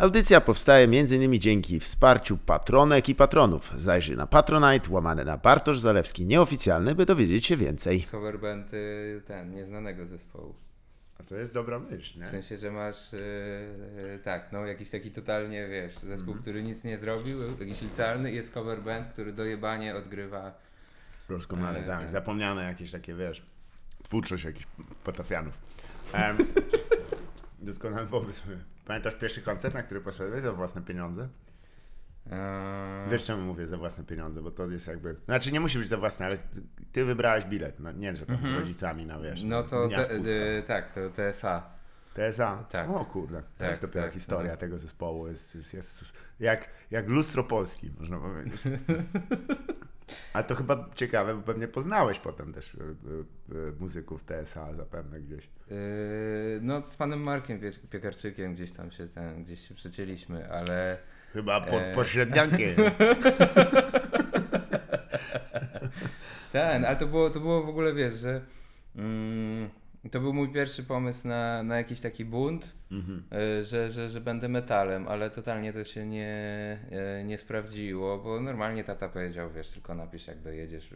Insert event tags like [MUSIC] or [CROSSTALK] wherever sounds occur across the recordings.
Audycja powstaje m.in. dzięki wsparciu patronek i patronów. Zajrzyj na Patronite, łamane na Bartosz Zalewski nieoficjalny, by dowiedzieć się więcej. Coverband y, ten, nieznanego zespołu. A to jest dobra myśl, nie? W sensie, że masz, y, y, tak, no jakiś taki totalnie, wiesz, zespół, który nic nie zrobił, jakiś licealny i jest coverband, który dojebanie odgrywa. Doskonale, E, tak. tak. Zapomniane jakieś takie, wiesz, twórczość jakichś potafianów. Um, [LAUGHS] doskonale pomysł. Pamiętasz pierwszy koncert, na który poszedłeś za własne pieniądze? Eee, Wiesz czemu mówię za własne pieniądze, bo to jest jakby... Znaczy nie musi być za własne, ale ty, ty wybrałeś bilet, no, nie, że tam z rodzicami na, wiesz, no to, te, tak, to TSA. TSA? tak. O kurde, to Tak, jest dopiero tak, historia no. tego zespołu. Jest, jest, jest jak, jak lustro Polski, można powiedzieć. [LAUGHS] A to chyba ciekawe, bo pewnie poznałeś potem też y, y, y, muzyków TSA zapewne gdzieś. Yy, no z panem Markiem Pie- Piekarczykiem gdzieś tam się ten, gdzieś się przecięliśmy, ale Chyba pod E. pośredniakiem. [LAUGHS] ten, ale to było, to było w ogóle, wiesz, że mm, to był mój pierwszy pomysł na, na jakiś taki bunt, Mhm. yy, że, że, że będę metalem, ale totalnie to się nie, yy, nie sprawdziło, bo normalnie tata powiedział, wiesz, tylko napisz jak dojedziesz.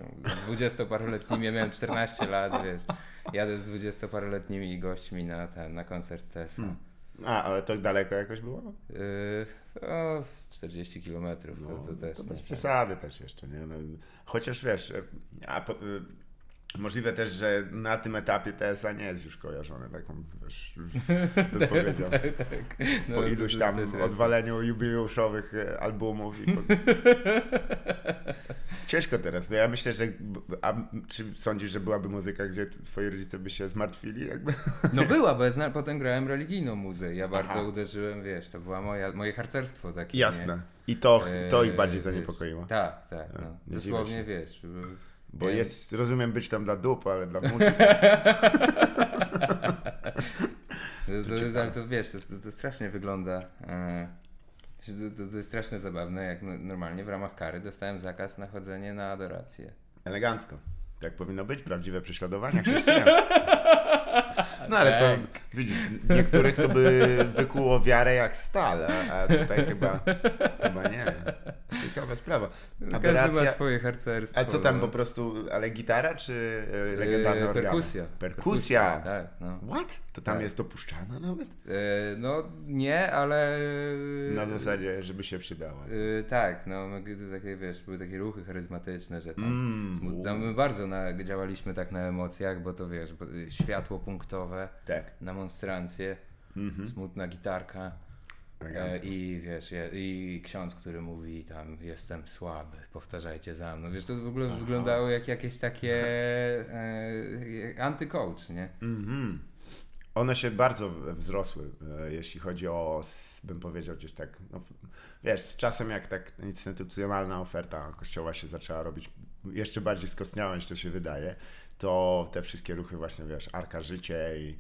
Dwudziestoparoletnimi, ja miałem 14 lat, wiesz, jadę z dwudziestoparoletnimi gośćmi na ten, na koncert TSA. Hmm. A, ale to daleko jakoś było? Yy, o, z 40 km to, No, to też. to bez tak. przesady też jeszcze, nie? No, chociaż wiesz, e, a po, możliwe też, że na tym etapie TSA nie jest już kojarzony taką, wiesz, [LAUGHS] bym powiedział. tak. No, po iluś tam odwaleniu jubileuszowych e, albumów. I po... [LAUGHS] Ciężko teraz. No ja myślę, że. A czy sądzisz, że byłaby muzyka, gdzie twoi rodzice by się zmartwili? Jakby? No [LAUGHS] była, bo ja zna, potem grałem religijną muzę. Ja bardzo Aha. uderzyłem, wiesz, to była moja, moje harcerstwo takie. Jasne. I to, Nie? to ich Eee, bardziej wiesz, zaniepokoiło. Tak, tak. A, No. nie Dosłownie wiesz. Bo Więc- jest, rozumiem, być tam dla dup, ale dla [LAUGHS] muzyki. To, to, ale to wiesz, to, to, to strasznie wygląda. E, to, to, to jest strasznie zabawne, jak no, normalnie w ramach kary dostałem zakaz na chodzenie na adorację. Elegancko. Tak powinno być, prawdziwe prześladowania chrześcijan. [LAUGHS] No ale to widzisz, niektórych to by wykuło wiarę jak stal, a, tutaj chyba, chyba nie. Ciekawa sprawa. Każdy ma swoje harcerstwo. A co tam no. po prostu, ale gitara czy e, legendarne E, organy? Perkusja. Perkusja. Tak, no. What? To tam Tak. jest dopuszczane nawet? E, no nie, ale... Na zasadzie, żeby się przydało. E, tak, no no, takie, wiesz, były takie ruchy charyzmatyczne, że tam, Mm, tam my bardzo na, działaliśmy tak na emocjach, bo to wiesz, światło punktowe Tak. na monstrancję, Mhm. smutna gitarka e, Elegancko. i wiesz, i ksiądz, który mówi tam jestem słaby, powtarzajcie za mną. Wiesz, to w ogóle wyglądało jak jakieś takie e, antycoach, nie? Mhm. One się bardzo wzrosły, e, jeśli chodzi o, bym powiedział gdzieś tak, no, wiesz, z czasem jak tak instytucjonalna oferta kościoła się zaczęła robić jeszcze bardziej skostniała niż to się wydaje, to te wszystkie ruchy właśnie, wiesz, Arka Życie i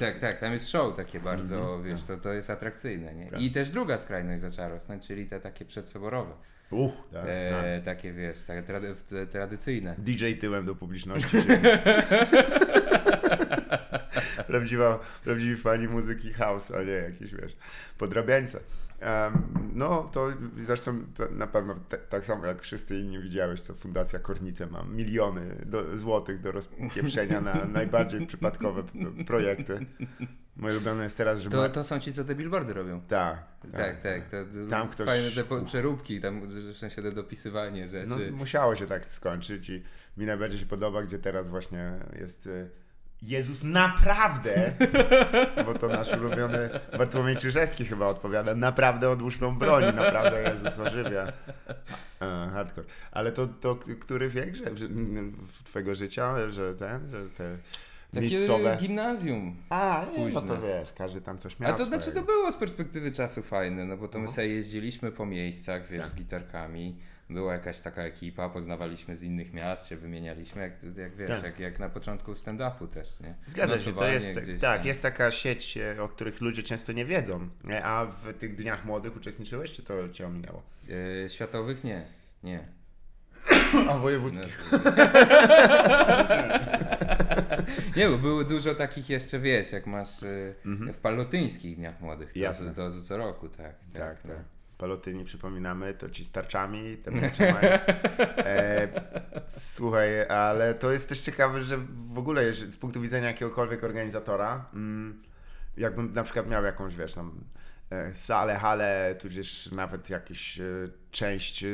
Tak, tak, tam jest show takie bardzo, Mhm, wiesz, to, to jest atrakcyjne, nie? Tak. I też druga skrajność zaczęła rosnąć, czyli te takie przedsoborowe, uch, tak, e, takie, wiesz, takie trady, tradycyjne. tak. DJ tyłem do publiczności. [LAUGHS] Prawdziwa, prawdziwi fani muzyki house, a nie jakiś, wiesz, podrabiańce. No to zresztą na pewno te, tak samo jak wszyscy inni widziałeś, co Fundacja Kornice ma miliony do, złotych do rozpieprzenia na [LAUGHS] najbardziej przypadkowe projekty. Moje ulubione jest teraz, że To, to są ci, co te billboardy robią. Tak, Tak, tak. To, to Tam ktoś- Fajne te po- przeróbki, tam w sensie to dopisywanie rzeczy. No, musiało się tak skończyć i mi najbardziej się podoba, gdzie teraz właśnie jest y, Jezus naprawdę, [LAUGHS] bo to nasz ulubiony Bartłomiej Czyżewski chyba odpowiada, naprawdę odłóż tą broń, naprawdę Jezus ożywia. A, hardcore. Ale to, to który wiek że, twojego życia, że ten, że te Takie miejscowe... gimnazjum. A, nie, no to wiesz, każdy tam coś miał A to znaczy to swojego. było z perspektywy czasu fajne, no bo to my Mhm. sobie jeździliśmy po miejscach, wiesz, Tak. z gitarkami. Była jakaś taka ekipa, poznawaliśmy z innych miast, się wymienialiśmy, jak, jak wiesz, Tak. jak, jak na początku stand-upu też, nie? Zgadza się, to jest, gdzieś tak, tam. jest taka sieć, e, o których ludzie często nie wiedzą. Nie? A w tych dniach młodych uczestniczyłeś, czy to cię ominęło? E, światowych nie, nie. [COUGHS] A wojewódzkich. No, Nie, bo było dużo takich jeszcze, wiesz, jak masz y, w palotyńskich Dniach Młodych, to, Jasne. to, to co roku, tak. Tak, tak. Palotyni, przypominamy, to ci z tarczami, te miecze mają. E, słuchaj, ale to jest też ciekawe, że w ogóle z punktu widzenia jakiegokolwiek organizatora, mm, jakbym na przykład miał jakąś, wiesz, tam e, salę, halę, tudzież nawet jakąś e, część e,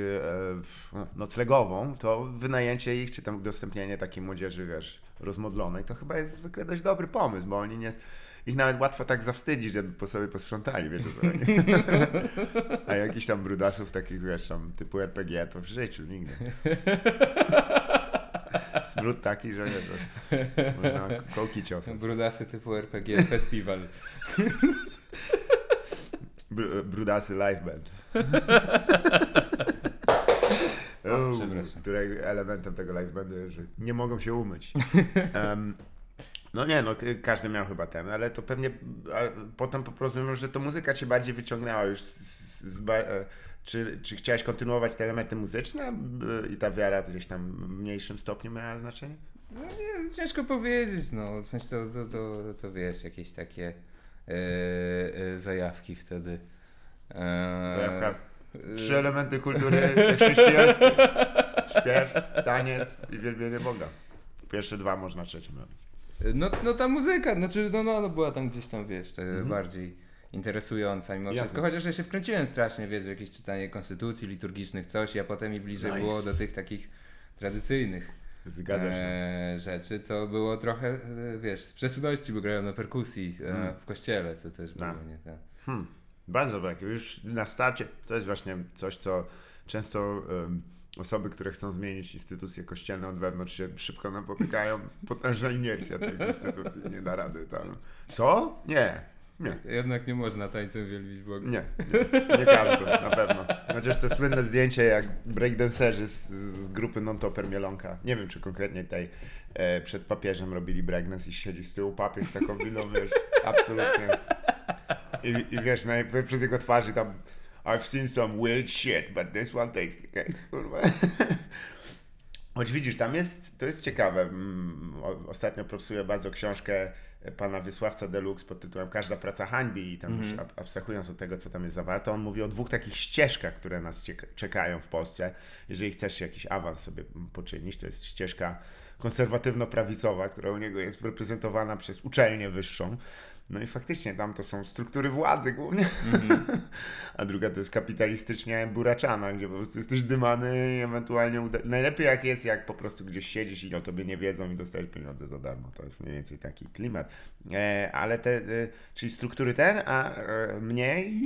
w- noclegową, to wynajęcie ich, czy tam udostępnienie takiej młodzieży, wiesz, rozmodlonej, to chyba jest zwykle dość dobry pomysł, bo oni nie... Ich nawet łatwo tak zawstydzić, żeby po sobie posprzątali, wiecie co. [LAUGHS] A jakiś tam brudasów takich, wiesz, tam typu RPG, to w życiu nigdy. [LAUGHS] Smród taki, że nie, można kołki ciosem. Brudasy typu RPG Festival. Br- brudasy live band. [LAUGHS] O, którego elementem tego live bandu jest, że nie mogą się umyć. Em, no nie, no każdy miał chyba ten, ale to pewnie potem po prostu rozumiem, że to muzyka cię bardziej wyciągnęła już z, z, z e, czy, czy chciałeś kontynuować te elementy muzyczne i ta wiara gdzieś tam w mniejszym stopniu miała znaczenie? No nie, ciężko powiedzieć, no. W sensie to, to, to, to wiesz, jakieś takie e, e, zajawki wtedy. E, Zajawka. e, Trzy elementy kultury chrześcijańskiej. [LAUGHS] Śpiew, taniec i wielbienie Boga. Pierwsze dwa można trzecim robić. No, no ta muzyka, znaczy no, no, no była tam gdzieś tam, wiesz, Mhm. bardziej interesująca mimo Jasne. wszystko, chociaż ja się wkręciłem strasznie, wiesz, w jakieś czytanie konstytucji liturgicznych, coś, a potem mi bliżej Nice. było do tych takich tradycyjnych e, rzeczy, co było trochę, e, wiesz, sprzeczności, bo grałem na perkusji e, Mm. w kościele, co też było, Tak. nie tak. Hmm, bardzo tak. Już na starcie to jest właśnie coś, co często em, osoby, które chcą zmienić instytucje kościelne od wewnątrz się szybko napotykają. [LAUGHS] Potężna inercja tej instytucji. Nie da rady tam. Co? Nie. Nie. Jednak nie można tańcem wielbić Boga. Nie, nie, nie każdy, na pewno. Chociaż to słynne zdjęcie, jak breakdancerzy z, z grupy Non-Topper Mielonka, nie wiem czy konkretnie tej, e, przed papieżem robili breakdance i siedzi z tyłu papież z taką miną, wiesz, absolutnie. I, i wiesz, no, przez jego twarzy tam I've seen some weird shit, but this one takes the cake. Kurwa. [LAUGHS] Choć widzisz, tam jest, to jest ciekawe. Mm, Ostatnio propsuję bardzo książkę pana Wiesławca Deluxe pod tytułem Każda praca hańbi i tam już ab- abstrahując od tego, co tam jest zawarte, on mówi o dwóch takich ścieżkach, które nas czekają w Polsce. Jeżeli chcesz jakiś awans sobie poczynić, to jest ścieżka konserwatywno-prawicowa, która u niego jest reprezentowana przez uczelnię wyższą. No i faktycznie tam to są struktury władzy głównie. [LAUGHS] A druga to jest kapitalistycznie buraczana, gdzie po prostu jesteś dymany i ewentualnie uda- najlepiej jak jest, jak po prostu gdzieś siedzisz i o tobie nie wiedzą i dostajesz pieniądze za darmo. To jest mniej więcej taki klimat. E, ale te, e, czyli struktury ten, a e, mniej.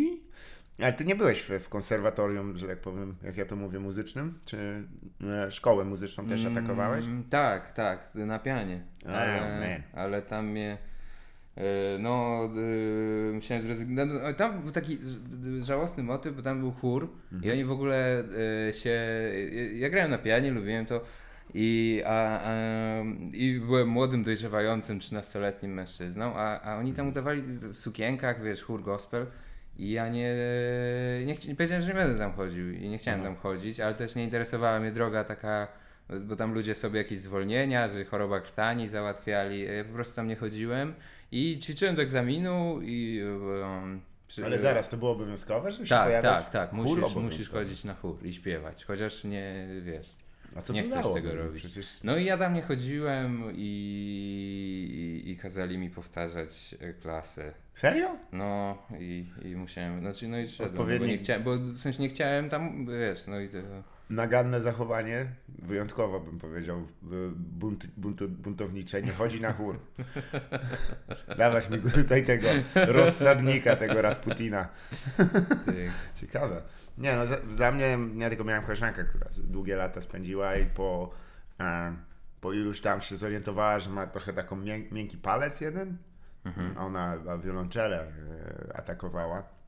Ale ty nie byłeś w, w konserwatorium, że tak powiem, jak ja to mówię, muzycznym? Czy e, szkołę muzyczną też atakowałeś? Mm, tak, tak, na pianie. Oh, Ale, ale tam mnie. E, No, e, musiałem zrezygnować. No, no, tam był taki żałosny motyw, bo tam był chór Mhm. i oni w ogóle e, się. Ja grałem na pianie, lubiłem to. I, a, a, I byłem młodym, dojrzewającym 13-letnim mężczyzną, a, a oni tam udawali w sukienkach, wiesz, chór gospel. I ja nie, nie, chci- nie powiedziałem, że nie będę tam chodził i nie chciałem Aha. tam chodzić, ale też nie interesowała mnie droga taka, bo tam ludzie sobie jakieś zwolnienia, że choroba krtani załatwiali. Ja po prostu tam nie chodziłem i ćwiczyłem do egzaminu i. Um, Ale zaraz, to było obowiązkowe, żeby się Tak, pojawiać? tak, tak. Musisz, musisz chodzić na chór i śpiewać. Chociaż nie wiesz. A co nie chcesz dało? tego robić. Przecież No i ja tam nie chodziłem i, i, i kazali mi powtarzać e, klasę. Serio? No i, i musiałem, znaczy no i szedłem, no, bo nie chciałem, bo w sensie nie chciałem tam, wiesz, no i to, Naganne zachowanie, wyjątkowo bym powiedział, y, bunt, bunt, buntownicze, nie chodzi na chór. [LAUGHS] Dawać mi tutaj tego rozsadnika, tego Rasputina. [LAUGHS] Ciekawe. Nie no, dla mnie, ja tylko miałem koleżankę, która długie lata spędziła i po, e, po iluś tam się zorientowała, że ma trochę taką mię, miękki palec jeden, a ona a wiolonczelę e, atakowała.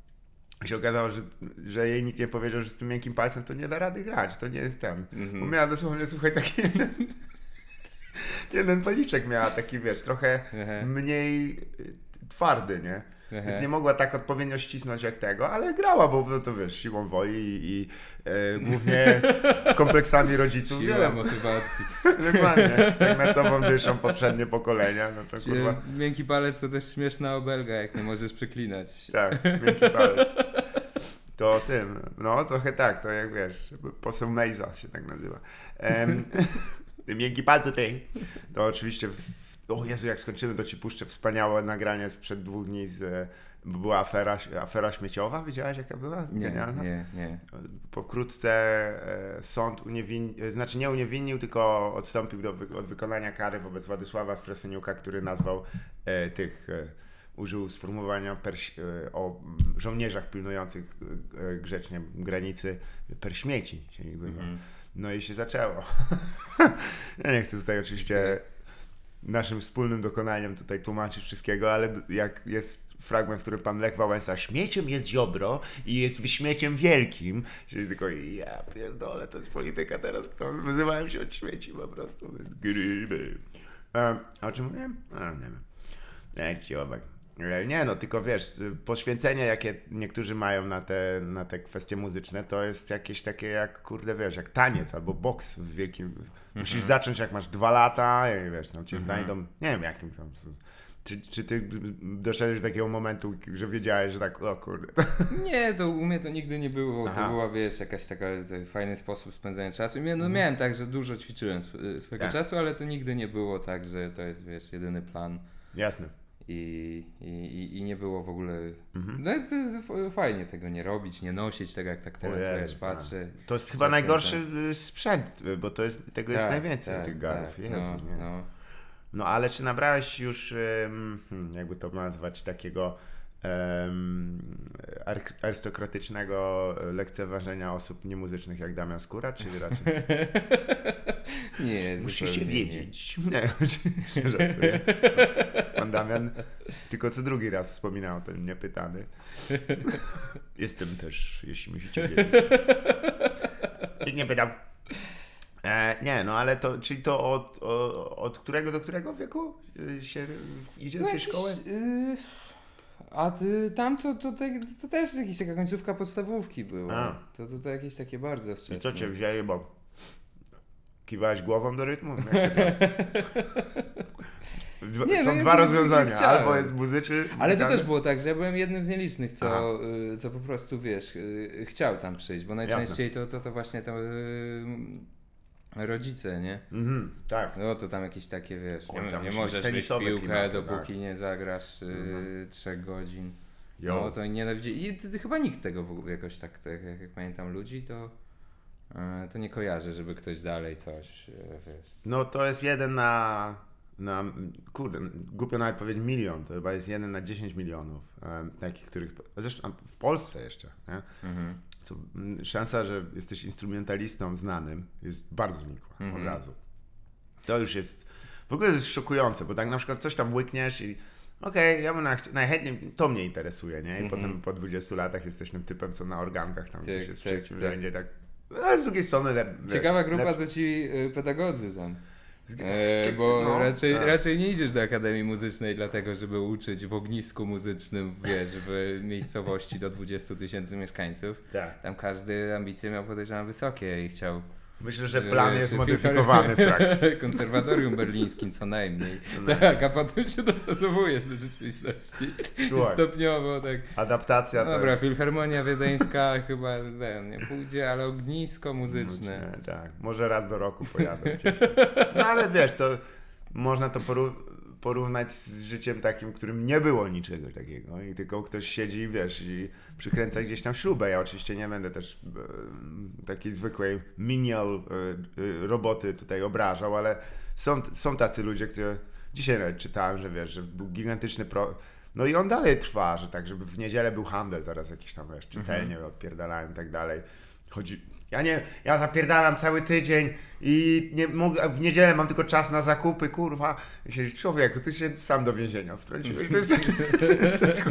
I się okazało, że, że jej nikt nie powiedział, że z tym miękkim palcem to nie da rady grać, to nie jest ten. Bo miała dosłownie, słuchaj, taki jeden, [LAUGHS] jeden policzek miała taki, wiesz, trochę mniej y, twardy, nie? Aha. więc nie mogła tak odpowiednio ścisnąć jak tego, ale grała, bo no to wiesz, siłą woli i, i e, głównie [LAUGHS] kompleksami rodziców. Siła Wiele, motywacji. [LAUGHS] dokładnie, jak na tobą dyszą poprzednie pokolenia, no to kurwa, Miękki palec to też śmieszna obelga, jak nie możesz przeklinać. tak, miękki palec. To tym, no trochę tak, to jak wiesz, poseł Mejza się tak nazywa. Em, [LAUGHS] miękki palce tej. To oczywiście, w, o Jezu, jak skończymy, to ci puszczę wspaniałe nagranie sprzed dwóch dni z, bo była afera, afera śmieciowa, widziałeś jaka była? Nie, Genialna. nie, nie. Pokrótce e, sąd uniewinnił, znaczy nie uniewinnił, tylko odstąpił do, od wykonania kary wobec Władysława Fresyniuka, który nazwał e, tych, e, użył sformułowania perś, e, o mm, żołnierzach pilnujących e, e, grzecznie granicy perśmieci. Się jakby, no. no i się zaczęło. [LAUGHS] ja nie chcę tutaj oczywiście naszym wspólnym dokonaniem tutaj tłumaczyć wszystkiego, ale jak jest fragment, w którym pan Lech Wałęsa śmieciem jest ziobro i jest wyśmieciem wielkim, czyli tylko ja pierdolę, to jest polityka teraz, kto wyzywałem się od śmieci po prostu. Gryby. Um, a o czym mówiłem? A, nie wiem. Nie, ciobek. E, Nie no, tylko wiesz, y, poświęcenie jakie niektórzy mają na te, na te kwestie muzyczne, to jest jakieś takie jak, kurde, wiesz, jak taniec albo boks w wielkim... Musisz zacząć jak masz dwa lata i wiesz, no cię znajdą, nie wiem jakim tam... Czy, czy ty doszedłeś do takiego momentu, że wiedziałeś, że tak, o kurde, [LAUGHS] Nie, to u mnie to nigdy nie było. Aha. To była, wiesz, jakaś taka e, fajny sposób spędzania czasu. I no, miałem tak, że dużo ćwiczyłem e, swojego Tak. czasu, ale to nigdy nie było tak, że to jest, wiesz, jedyny plan. jasne. I, i, i- nie było w ogóle. Mhm. No, fajnie tego nie robić, nie nosić tego, jak tak teraz Ojej, wiesz, tak. patrzę. To jest chyba najgorszy y, sprzęt, y, bo to jest, tego jest Tak, najwięcej tak, tych garów. tak, Jezu, no, no. No ale czy nabrałeś już, hmm, jakby to nazwać, takiego arystokratycznego lekceważenia osób niemuzycznych jak Damian Skóra, czy raczej Nie, [LAUGHS] musicie nie. wiedzieć? Nie, [LAUGHS] oczywiście żartuję. Pan Damian tylko co drugi raz wspominał ten niepytany. Jestem też, jeśli musicie wiedzieć. Nie pytam. E, nie, no ale to, czyli to od, o, od którego do którego wieku y, się idzie do tej jakiś, szkoły? y, a ty, tam to, to, to, to też jakaś taka końcówka podstawówki była. A. To, to, to jakieś takie bardzo wczesne. I co cię wzięli, bo kiwałeś głową do rytmu? [LAUGHS] To Dwa- Nie, no Są ja dwa rozwiązania. Albo jest muzyczy. Ale to też było tak, że ja byłem jednym z nielicznych, co, y, co po prostu, wiesz, y, chciał tam przyjść, bo najczęściej to, to, to właśnie to y, rodzice, nie? Mhm, tak. No to tam jakieś takie, wiesz, nie, nie możesz tenisowe piłkę, klimaty, dopóki tak. nie zagrasz y, Mhm. trzech godzin. Jo. No to nienawidzili. I t- t- chyba nikt tego w ogóle jakoś tak, tak jak, jak pamiętam ludzi, to, y, to nie kojarzy, żeby ktoś dalej coś, y, wiesz. No to jest jeden na, na kurde, głupio nawet powiedzieć milion, to chyba jest jeden na 10 milionów em, takich, których, zresztą w Polsce jeszcze, nie? Mhm. Co, szansa, że jesteś instrumentalistą znanym jest bardzo nikła Mhm. od razu. To już jest, w ogóle to jest szokujące, bo tak na przykład coś tam łykniesz i okej, ja bym najchętniej, to mnie interesuje, nie? I Mhm. potem po 20 latach jesteś tym typem, co na organkach tam gdzieś Tak, jest w tak, trzecim tak. rzędzie, tak. Ale z drugiej strony lep, wiesz, Ciekawa grupa to ci y, pedagodzy tam. E, bo no, raczej, tak. raczej nie idziesz do Akademii Muzycznej dlatego, żeby uczyć w ognisku muzycznym, wiesz, w miejscowości do 20 tysięcy mieszkańców. Tak. Tam każdy ambicje miał podejrzewam wysokie i chciał Myślę, że Że plan jest filmar- modyfikowany w trakcie. [LAUGHS] konserwatorium berlińskim co najmniej. najmniej. Tak, a potem się dostosowujesz do rzeczywistości. Słuchaj, Stopniowo tak. adaptacja to Dobra, jest... Filharmonia Wiedeńska [LAUGHS] chyba ten, nie pójdzie, ale ognisko muzyczne. Tak, może raz do roku pojadę gdzieś tam. No ale wiesz, to można to poró- porównać z życiem takim, którym nie było niczego takiego i tylko ktoś siedzi, wiesz, i przykręca gdzieś tam śrubę. Ja oczywiście nie będę też e, takiej zwykłej minial e, e, roboty tutaj obrażał, ale są, są tacy ludzie, którzy dzisiaj nawet czytałem, że wiesz, że był gigantyczny pro... No i on dalej trwa, że tak, żeby w niedzielę był handel, teraz jakiś tam, wiesz, czytelnie odpierdalałem i tak dalej. chodzi. Ja nie, ja zapierdalam cały tydzień i nie mogę, w niedzielę mam tylko czas na zakupy, kurwa. I siedzisz, człowieku, ty się sam do więzienia wtrąciłeś, to jest, to jest.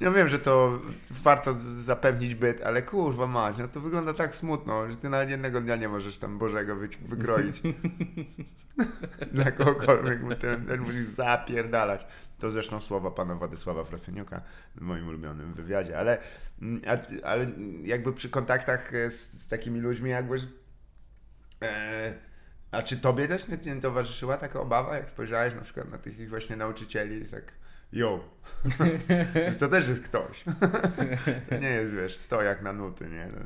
Ja wiem, że to warto zapewnić byt, ale kurwa mać, no to wygląda tak smutno, że ty nawet jednego dnia nie możesz tam Bożego wy, wykroić. [LAUGHS] Dla kogokolwiek, bo ten, ten musisz zapierdalać. To zresztą słowa pana Władysława Frasyniuka w moim ulubionym wywiadzie, ale, mm, ale jakby przy kontaktach e, z, z takimi ludźmi jakby e, a czy tobie też nie, nie towarzyszyła taka obawa, jak spojrzałeś na przykład na tych ich właśnie nauczycieli, że tak yo, [LAUGHS] Przecież to też jest ktoś. [LAUGHS] to nie jest, wiesz, stojak na nuty, nie? Jakby,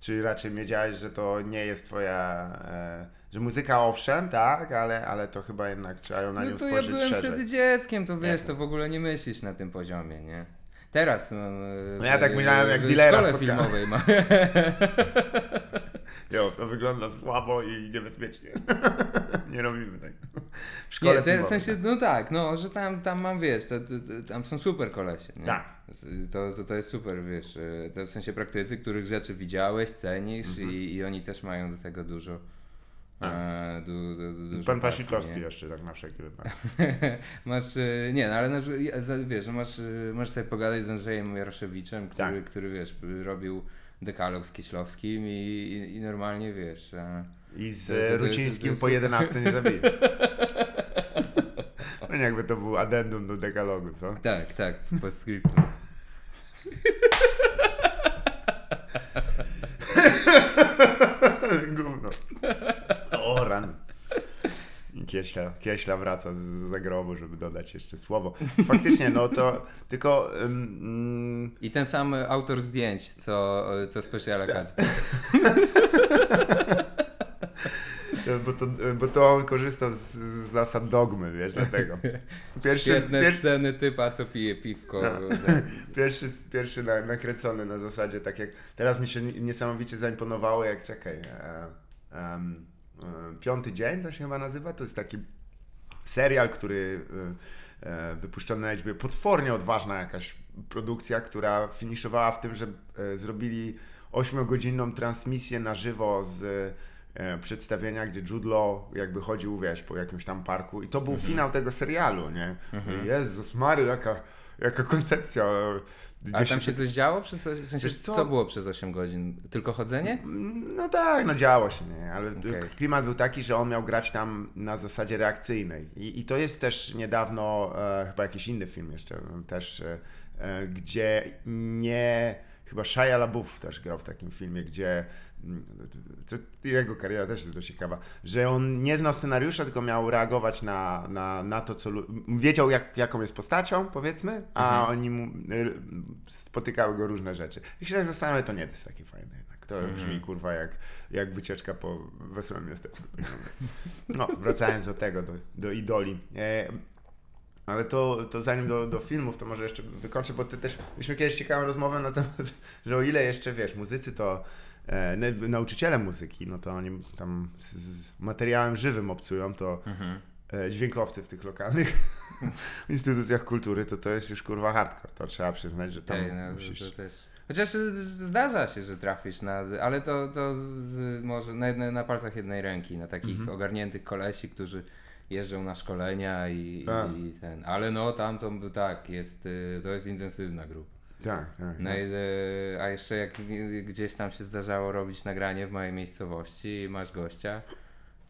czy raczej wiedziałeś, że to nie jest twoja, e, że muzyka owszem, tak, ale, ale to chyba jednak trzeba ją na nią No to ja byłem szerzej. wtedy dzieckiem, to wiesz, Jasne. to w ogóle nie myślisz na tym poziomie, nie? Teraz. No, No ja tak myślałem, jak w dealera szkole spotkałem. filmowej ma. [LAUGHS] Jo, to wygląda słabo i niebezpiecznie. [LAUGHS] nie robimy tak. W szkole Nie, te, w sensie, no tak, no, że tam, tam mam, wiesz, to, to, to, tam są super kolesie, nie? Tak. To, to, to jest super, wiesz, y, to w sensie praktycy, których rzeczy widziałeś, cenisz Mhm. i, i oni też mają do tego dużo. E, du, du, du, Pan nie? jeszcze tak na wszelki wypadek. [LAUGHS] masz, y, nie, no ale na przykład, wiesz, no masz, masz sobie pogadać z Andrzejem Jaroszewiczem, który, Tak. który wiesz, robił dekalog z Kieślowskim i, i, i normalnie, wiesz, e, I z To- to- Rucińskim jest- po 11 nie zabili. [LAUGHS] No nie jakby to był addendum do dekalogu, co? tak, tak, postscriptum. [LAUGHS] Gówno. O, ran. Kieśla, Kieśla wraca z, zagrobu, żeby dodać jeszcze słowo. Faktycznie, no to [LAUGHS] tylko... ym, I ten sam autor zdjęć, co, co Speciala Tak. Kacper. mm, bo, to, bo to on korzystał z, z zasad dogmy, wiesz, dlatego. [LAUGHS] Pierwszy, Świetne pierwszy, sceny typa, co pije piwko. No. Tak. [LAUGHS] pierwszy, pierwszy na, nakręcony na zasadzie, tak jak teraz mi się niesamowicie zaimponowało, jak czekaj, e, Piąty Dzień to się chyba nazywa, to jest taki serial, który e, e, wypuszczony na HBO, potwornie odważna jakaś produkcja, która finiszowała w tym, że e, zrobili ośmiogodzinną transmisję na żywo z e, przedstawienia, gdzie Jude Law jakby chodził, wiesz, po jakimś tam parku. I to był finał tego serialu, nie? Jezus Mary, jaka, jaka koncepcja. A tam się coś działo? Przez, w sensie, co? co? było przez 8 godzin? Tylko chodzenie? No tak, no działo się, nie? Ale Okej. klimat był taki, że on miał grać tam na zasadzie reakcyjnej. I, i to jest też niedawno, e, chyba jakiś inny film jeszcze e, też, e, e, gdzie nie, chyba Shia LaBeouf też grał w takim filmie, gdzie mm, to, jego kariera też jest dość ciekawa, że on nie znał scenariusza, tylko miał reagować na, na, na to, co... Wiedział, jak, jaką jest postacią, powiedzmy, a oni mu y, spotykały go różne rzeczy. I się tak zastanawiam, to nie jest takie fajne jednak. To brzmi, kurwa, jak, jak wycieczka po wesołym miasteczku. No, wracając do tego, do, do idoli. E, ale to, to zanim do, do filmów, to może jeszcze wykończę, bo ty też, myśmy kiedyś ciekawą rozmowę na temat, że o ile jeszcze, wiesz, muzycy to e, na- nauczyciele muzyki, no to oni tam z, z materiałem żywym obcują, to Mhm. e, dźwiękowcy w tych lokalnych [LAUGHS] instytucjach kultury, to to jest już kurwa hardcore, to trzeba przyznać, że tam Ej, no, musisz... to też. Chociaż zdarza się, że trafisz na. Ale to, to z, może na, na palcach jednej ręki, na takich Mhm. ogarniętych kolesi, którzy jeżdżą na szkolenia i, i ten. Ale no tam to tak, jest, y, to jest intensywna grupa. Tak, tak. No, i, y, a jeszcze jak gdzieś tam się zdarzało robić nagranie w mojej miejscowości i masz gościa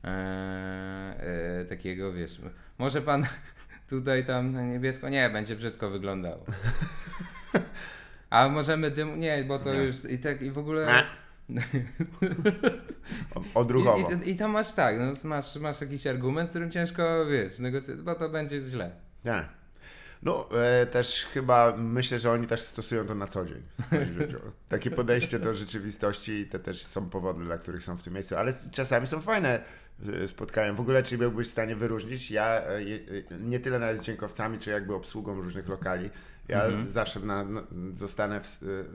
e, e, takiego, wiesz, może pan [LAUGHS] tutaj tam na niebiesko, nie, będzie brzydko wyglądało. [LAUGHS] A możemy dym, nie, bo to Nie. już i tak i w ogóle... [LAUGHS] Odruchowo. I, i, I tam masz tak, no, masz, masz jakiś argument, z którym ciężko, wiesz, negocjować, bo to będzie źle. Tak. No, e, też chyba myślę, że oni też stosują to na co dzień w swoim [LAUGHS] życiu. Takie podejście do rzeczywistości i te też są powody, dla których są w tym miejscu, ale czasami są fajne e, spotkania. W ogóle, czy byłbyś w stanie wyróżnić? Ja e, je- e, nie tyle nawet z dźwiękowcami, czy jakby obsługą różnych lokali. Ja Mhm. zawsze na, na, zostanę w,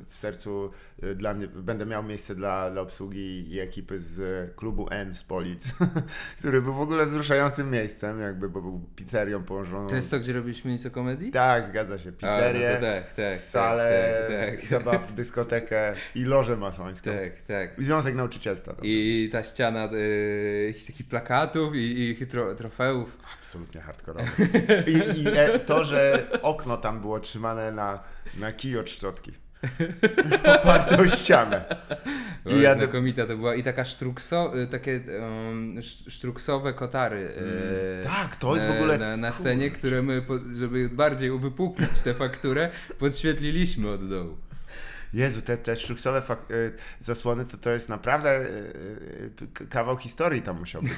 w sercu y, dla mnie, będę miał miejsce dla, dla obsługi i ekipy z klubu N z Polic, [LAUGHS] który był w ogóle wzruszającym miejscem, jakby, bo był pizzerią położoną. To jest to, gdzie robiliśmy nic o komedii? Tak, zgadza się. A, no Pizzerię, to tak, tak, salę, tak, tak, [LAUGHS] zabaw, dyskotekę i lożę masońską. tak, tak. I Związek Nauczycielstwa. I ta ściana y, jakichś takich plakatów i, i tro, trofeów. Absolutnie hardkorowe. I, i e, to, że okno tam było trzymane na, na kij od szczotki. Oparte o ścianę. I ja- znakomita to była. I taka sztrukso, y, takie um, sz- sztruksowe kotary. y, Tak, to jest w na- ogóle... Na, na scenie, które my, żeby bardziej uwypuklić tę fakturę, podświetliliśmy od dołu. Jezu, te, te sztruksowe fak- y, zasłony to, to jest naprawdę y, k- kawał historii tam musiał być.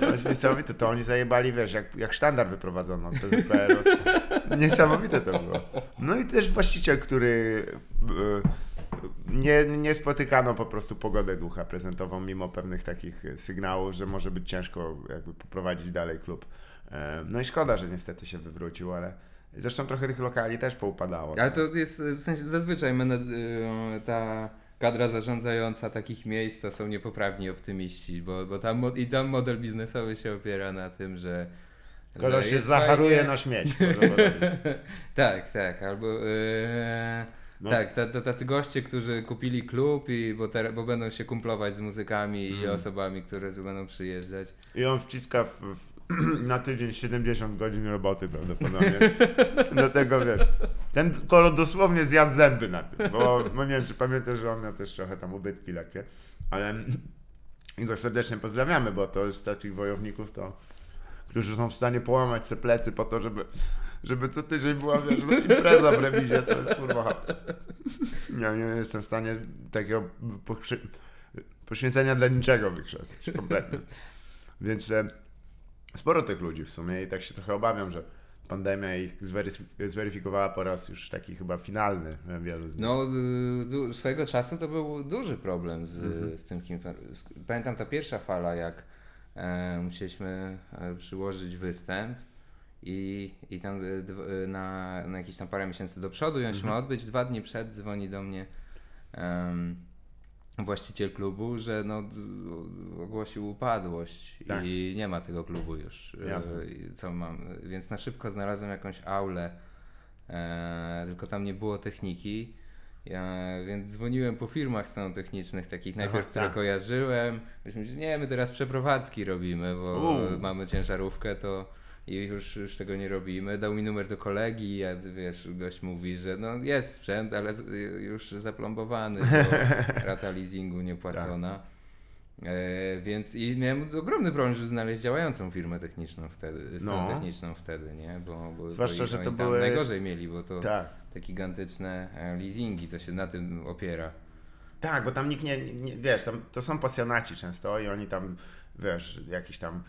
To jest niesamowite. To oni zajebali, wiesz, jak, jak sztandar wyprowadzono od PZPR-u. Niesamowite to było. No i też właściciel, który nie, nie spotykano po prostu pogodę ducha prezentował mimo pewnych takich sygnałów, że może być ciężko jakby poprowadzić dalej klub. E, No i szkoda, że niestety się wywrócił, ale zresztą trochę tych lokali też poupadało. Ale to jest w sensie zazwyczaj y, ta kadra zarządzająca takich miejsc to są niepoprawni optymiści, bo, bo tam i tam model biznesowy się opiera na tym, że. Koleś się zacharuje fajnie. na śmieć. [LAUGHS] Tak, tak, albo. Yy, No. Tak, ta, ta, tacy goście, którzy kupili klub, i, bo, ter, bo będą się kumplować z muzykami i Mm. osobami, które tu będą przyjeżdżać. I on wciska w, w, [CLEARS THROAT] na tydzień 70 godzin roboty prawdopodobnie. Do tego wiesz. Ten kolor dosłownie zjadł zęby na tym, bo no nie wiem, czy pamiętasz, że on miał też trochę tam ubytki lekkie, ale [CLEARS THROAT] i go serdecznie pozdrawiamy, bo to jest takich wojowników, to, którzy są w stanie połamać sobie plecy po to, żeby, żeby co tydzień była wiesz, impreza w rewizie, to jest kurwa. Ja nie jestem w stanie takiego poświęcenia dla niczego wykrzesać, kompletnie. Więc e, sporo tych ludzi w sumie i tak się trochę obawiam, że pandemia ich zweryf- zweryfikowała po raz już taki chyba finalny e, wielu z nich. No, swojego czasu to był duży problem z, Mhm. z tym kim. Pamiętam ta pierwsza fala, jak e, musieliśmy e, przyłożyć występ i, i tam y, na, na jakieś tam parę miesięcy do przodu i on się Mhm. ma odbyć. Dwa dni przed dzwoni do mnie em, właściciel klubu, że no, ogłosił upadłość Tak. i nie ma tego klubu już. e, Jasne. Co mam? Więc na szybko znalazłem jakąś aulę, e, tylko tam nie było techniki. Ja, więc dzwoniłem po firmach technicznych takich najpierw, Aha, które tak. kojarzyłem. Myśmy mówili, nie, my teraz przeprowadzki robimy, bo U. mamy ciężarówkę, to i już, już tego nie robimy. Dał mi numer do kolegi, ja wiesz, gość mówi, że no jest sprzęt, ale już zaplombowany, bo [LAUGHS] rata leasingu niepłacona. E, więc i miałem ogromny problem, żeby znaleźć działającą firmę techniczną wtedy, stronę No. techniczną wtedy, nie? Bo, bo, Zwłaszcza, bo że to były- najgorzej mieli, bo to Tak. te gigantyczne e, leasingi, to się na tym opiera. Tak, bo tam nikt nie, nie wiesz, tam to są pasjonaci często i oni tam, wiesz, jakiś tam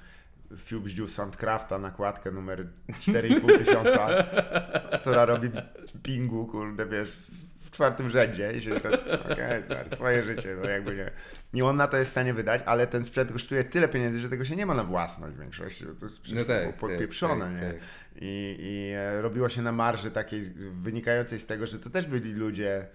Fubździu Soundcrafta, nakładkę numer 4,5 tysiąca, która robi pingu, kurde, wiesz, w- czwartym rzędzie i się to, okej, twoje życie, no jakby nie. I on na to jest w stanie wydać, ale ten sprzęt kosztuje tyle pieniędzy, że tego się nie ma na własność w większości, to jest No przecież tak, podpieprzone, tak, nie? tak, tak. I, i e, robiło się na marży takiej wynikającej z tego, że to też byli ludzie,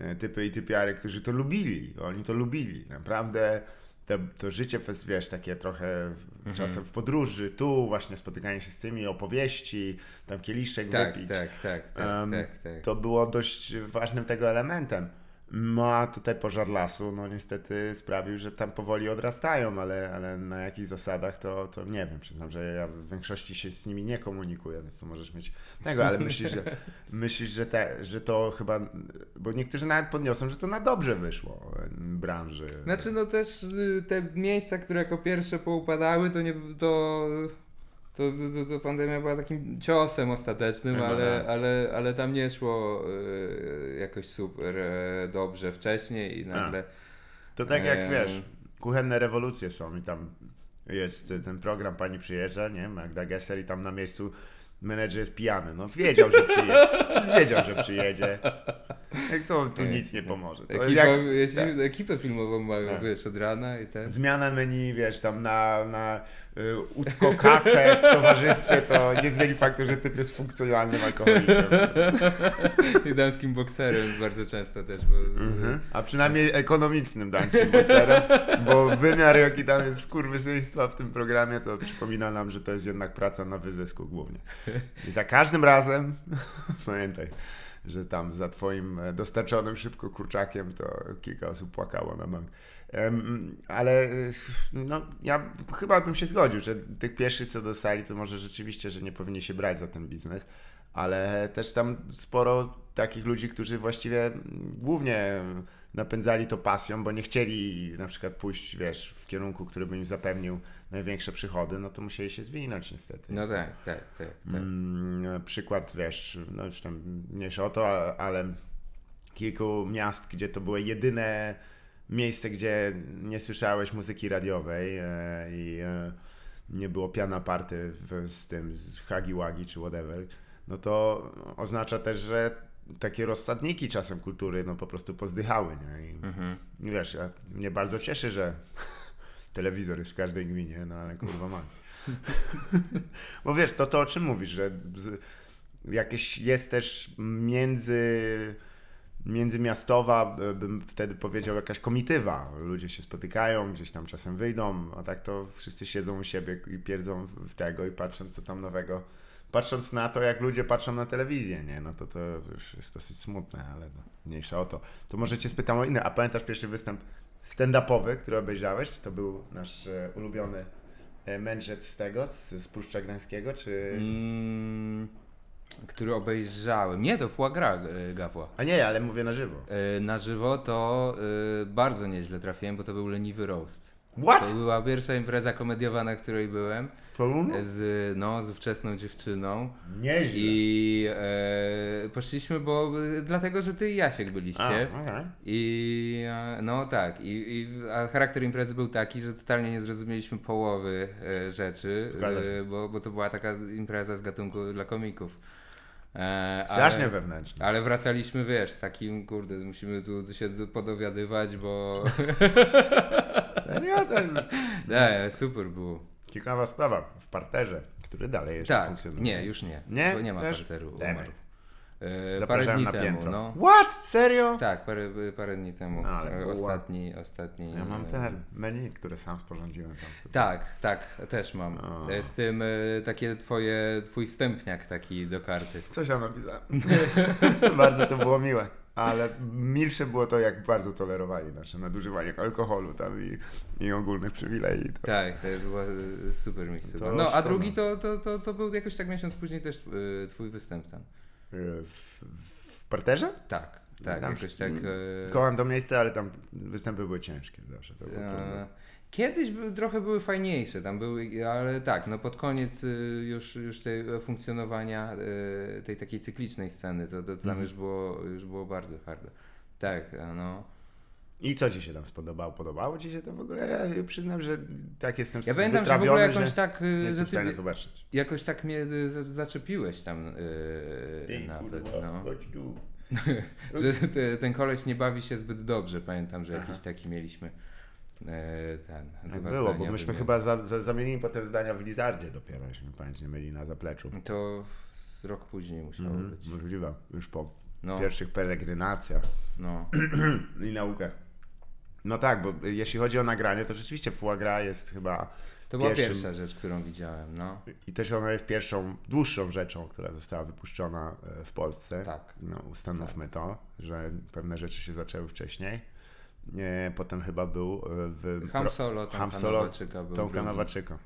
e, typy i typiary, którzy to lubili. Oni to lubili. Naprawdę to, to życie, wiesz, takie trochę w- czasem w podróży, tu właśnie spotykanie się z tymi, opowieści, tam kieliszek Tak, wypić. tak, tak, tak, Em, tak, tak. To było dość ważnym tego elementem. No a tutaj pożar lasu, no niestety sprawił, że tam powoli odrastają, ale, ale na jakich zasadach to, to nie wiem. Przyznam, że ja w większości się z nimi nie komunikuję, więc to możesz mieć tego, ale myślisz, że, [LAUGHS] myślisz, że, te, że to chyba, bo niektórzy nawet podniosą, że to na dobrze wyszło branży. Znaczy no też y, te miejsca, które jako pierwsze poupadały, to nie to, to, to, to pandemia była takim ciosem ostatecznym, Chyba ale, tak. ale, ale tam nie szło y, jakoś super e, dobrze wcześniej i nagle... To tak jak Em. wiesz, kuchenne rewolucje są i tam jest ten program Pani przyjeżdża, nie? Magda Gesser i tam na miejscu menedżer jest pijany. No wiedział, że przyjedzie. [LAUGHS] wiedział, że przyjedzie. Jak to tu nic nie pomoże. To Ekipa, jak, jeśli tak. ekipę filmową mają, Tak. wiesz, od rana i tak. Zmiana menu, wiesz, tam na, na y, utko kacze w towarzystwie, to nie zmieni faktu, że typ jest funkcjonalnym alkoholikiem. I damskim bokserem bardzo często też, bo Mhm. A przynajmniej ekonomicznym dańskim bokserem, bo wymiar jaki tam jest skurwysyństwa w tym programie, to przypomina nam, że to jest jednak praca na wyzysku głównie. I za każdym razem [LAUGHS] pamiętaj, że tam za twoim e, dostarczonym szybko kurczakiem to kilka osób płakało na bank. Ale y, no, ja chyba bym się zgodził, że tych pierwszych co dostali, to może rzeczywiście, że nie powinni się brać za ten biznes, ale też tam sporo takich ludzi, którzy właściwie mm, głównie napędzali to pasją, bo nie chcieli na przykład pójść, wiesz, w kierunku, który by im zapewnił największe przychody, no to musieli się zwinąć niestety. no tak, tak, tak. tak. Mm, przykład, wiesz, no już tam mniejsza o to, ale kilku miast, gdzie to było jedyne miejsce, gdzie nie słyszałeś muzyki radiowej e, i e, nie było piana party z tym, z Hagi Wagi czy whatever, no to oznacza też, że takie rozsadniki czasem kultury no po prostu pozdychały, nie? I, Mhm. i wiesz, ja, mnie bardzo cieszy, że [LAUGHS] telewizor jest w każdej gminie, no ale kurwa ma. [LAUGHS] Bo wiesz, to to o czym mówisz, że jakieś jest też między międzymiastowa, e, bym wtedy powiedział, jakaś komitywa. Ludzie się spotykają, gdzieś tam czasem wyjdą, a tak to wszyscy siedzą u siebie i pierdzą w tego i patrząc, co tam nowego. Patrząc na to, jak ludzie patrzą na telewizję, nie? No to to już jest dosyć smutne, ale no, mniejsza o to. To może cię spytam o inne. A pamiętasz pierwszy występ stand-upowy, który obejrzałeś? Czy to był nasz e, ulubiony e, mędrzec z tego, z, z Puszcza Gdańskiego, czy... Mm, który obejrzałem. Nie, to foie gras y, Gawła. A nie, ale mówię na żywo. Y, Na żywo to y, bardzo nieźle trafiłem, bo to był leniwy roast. What? To była pierwsza impreza komediowa, na której byłem. Toruniu? Z, no, z ówczesną dziewczyną. Nieźle. I e, poszliśmy, bo dlatego, że ty i Jasiek byliście. A, okej. I e, no tak, i, i a charakter imprezy był taki, że totalnie nie zrozumieliśmy połowy e, rzeczy, Zgadza się. e, bo, bo to była taka impreza z gatunku dla komików. E, Strasznie ale, wewnętrznie. ale wracaliśmy, wiesz, z takim, kurde, musimy tu się podowiadywać, bo [LAUGHS] Serio? Jest [LAUGHS] nie, super było. ciekawa sprawa. W parterze, który dalej jeszcze Tak, funkcjonuje. nie, już nie, Nie? bo nie ma Też? parteru, umarł. E, parę dni na temu, piętro. no. What? Serio? Tak, parę, parę dni temu. Ale E, ostatni, ostatni. Ja mam e, te menu, które sam sporządziłem tam. Tak, tak, też mam. O. Z tym takie twoje, twój wstępniak taki do karty. Coś tam napisałem. [LAUGHS] bardzo to było miłe. Ale milsze było to, jak bardzo tolerowali nasze nadużywanie alkoholu tam i, i ogólnych przywilei. To, Tak, to była super miejsce. No, a drugi to, to, to, to był jakoś tak miesiąc później też twój występ tam. W, w parterze? Tak, tak, Tam jakoś tak. e, Kocham to miejsce, ale tam występy były ciężkie zawsze. To było. E, Kiedyś by, trochę były fajniejsze, tam były, ale tak, no pod koniec y, już, już tej e, funkcjonowania y, tej takiej cyklicznej sceny, to, to tam Mhm. już, było, już było bardzo hardo. Tak, no. I co ci się tam spodobało? Podobało ci się to w ogóle? Ja przyznam, że tak jestem Ja pamiętam, że w ogóle jakoś tak, y, że ty, jakoś tak mnie y, za- zaczepiłeś tam y, nawet, no. chodź tu. [LAUGHS] Że te, ten koleś nie bawi się zbyt dobrze, pamiętam, że Aha. jakiś taki mieliśmy e, ten. Tak było, bo myśmy chyba za, za, zamienili potem zdania w Lizardzie dopiero, jeśli mi pamięć nie myli na zapleczu. To w, rok później musiało Mhm, być. możliwe, już po No, pierwszych peregrinacjach no. [CLEARS THROAT] i naukach. No tak, bo jeśli chodzi o nagranie, to rzeczywiście foie gras jest chyba To była Pierwszym- pierwsza rzecz, którą widziałem, no. i też ona jest pierwszą, dłuższą rzeczą, która została wypuszczona e, w Polsce. Tak. No, ustanówmy to, że pewne rzeczy się zaczęły wcześniej. Nie, potem chyba był e, w Ham Solo, Tomka Ham Solo, Nowaczyka był Tomka drugi. Nowaczyka.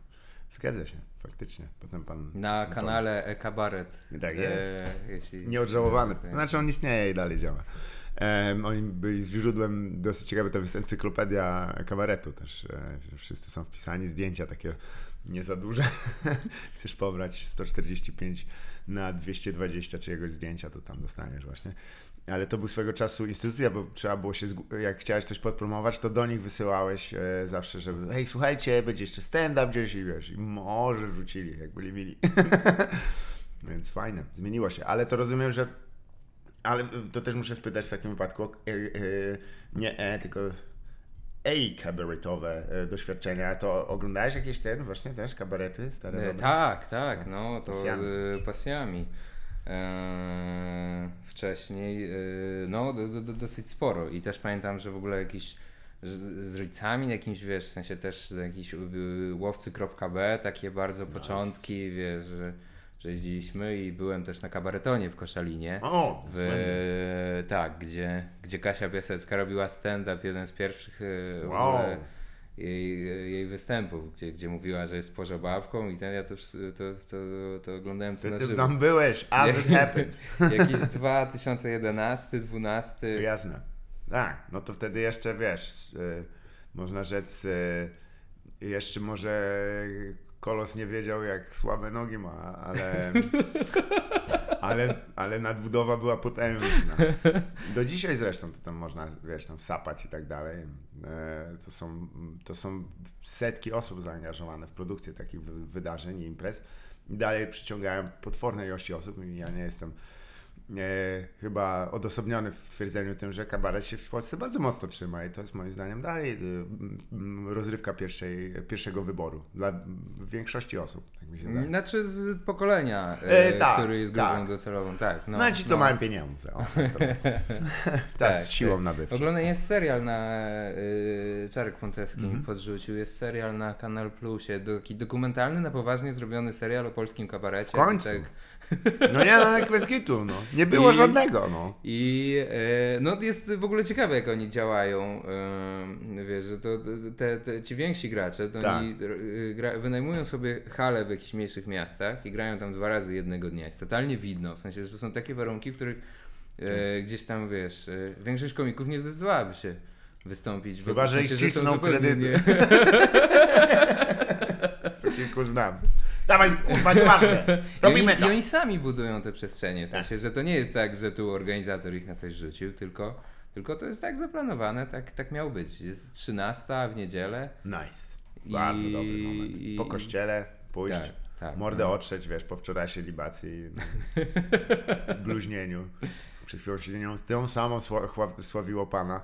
Zgadza się, faktycznie. Potem pan... Na pan- kanale E-Kabaret. Tak jest. E, jeśli Nieodżałowany. Znaczy on istnieje i dalej działa. Um, oni byli źródłem dosyć ciekawe, to jest encyklopedia kabaretu też. E, wszyscy są wpisani, zdjęcia takie nie za duże. [LAUGHS] Chcesz pobrać 145 na 220 czyjegoś zdjęcia, to tam dostaniesz właśnie. Ale to był swego czasu instytucja, bo trzeba było się, jak chciałeś coś podpromować, to do nich wysyłałeś e, zawsze, żeby hej, słuchajcie, będzie jeszcze stand-up gdzieś i wiesz, i może wrzucili, jak byli mili. [LAUGHS] Więc fajne, zmieniło się. Ale to rozumiem, że. Ale to też muszę spytać w takim wypadku. e, e, nie E, tylko ej kabaretowe doświadczenia. To oglądałeś jakieś ten właśnie też kabarety stare? E, tak, tak, no to Pasjami. pasjami. E, wcześniej, no do, do, dosyć sporo i też pamiętam, że w ogóle jakiś z, z rodzicami na jakimś, wiesz, w sensie też jakiś y, łowcy.b, takie bardzo początki, wiesz, że, że jeździliśmy i byłem też na kabaretonie w Koszalinie. O, W, tak, gdzie, gdzie Kasia Piasecka robiła stand-up, jeden z pierwszych e, Wow. jej, jej występów, gdzie, gdzie mówiła, że jest pożobawką i ten, ja to, to, to, to oglądałem to Ty, na ty żywo. tam byłeś, as it happened. [LAUGHS] Jakiś 2011, 12. Jasne. Tak, no to wtedy jeszcze wiesz, y, można rzec, y, jeszcze może kolos nie wiedział, jak słabe nogi ma, ale, [LAUGHS] ale, ale nadbudowa była potężna. Do dzisiaj zresztą to tam można, wiesz, tam sapać i tak dalej. E, To są, to są setki osób zaangażowane w produkcję takich wy- wydarzeń i imprez. Dalej przyciągają potworne ilości osób i ja nie jestem chyba odosobniony w twierdzeniu tym, że kabaret się w Polsce bardzo mocno trzyma i to jest moim zdaniem dalej mm, rozrywka pierwszej, pierwszego wyboru dla większości osób, tak mi się wydaje. Znaczy z pokolenia, E, e, tak, który jest grupą tak. docelową, tak. No, No, ci, co mają pieniądze. O, tak [LAUGHS] [LAUGHS] tak, z siłą nabywczą. Oglądany jest serial na y, Czarek Pontewski Mhm. mi podrzucił, jest serial na Kanal Plusie, taki dokumentalny, na poważnie zrobiony serial o polskim kabarecie. W końcu. Tak, No nie, no bez kitu, no. Nie było I- żadnego, no. I e, no jest w ogóle ciekawe, jak oni działają. E, wiesz, że to te, te, ci więksi gracze, to Tak. oni e, gra, wynajmują sobie hale w jakichś mniejszych miastach i grają tam dwa razy jednego dnia. Jest totalnie widno, w sensie, że to są takie warunki, w których e, gdzieś tam, wiesz, e, większość komików nie zdecydowałaby się wystąpić. bo Chyba, w że ich sensie, są cisną kredyty. Nie, [LAUGHS] Kilku znam. Dawaj, kurwa, nieważne. [LAUGHS] I oni, Robimy I to. oni sami budują te przestrzenie, w Tak. sensie, że to nie jest tak, że tu organizator ich na coś rzucił, tylko, tylko to jest tak zaplanowane, tak, tak miało być. Jest 13 w niedzielę. Nice. Bardzo I- dobry moment. Po kościele pójść, Tak, tak. mordę no. otrzeć, wiesz, po wczorajszej libacji, [LAUGHS] bluźnieniu. Przed chwilą się nią, tą samą sławiło Pana.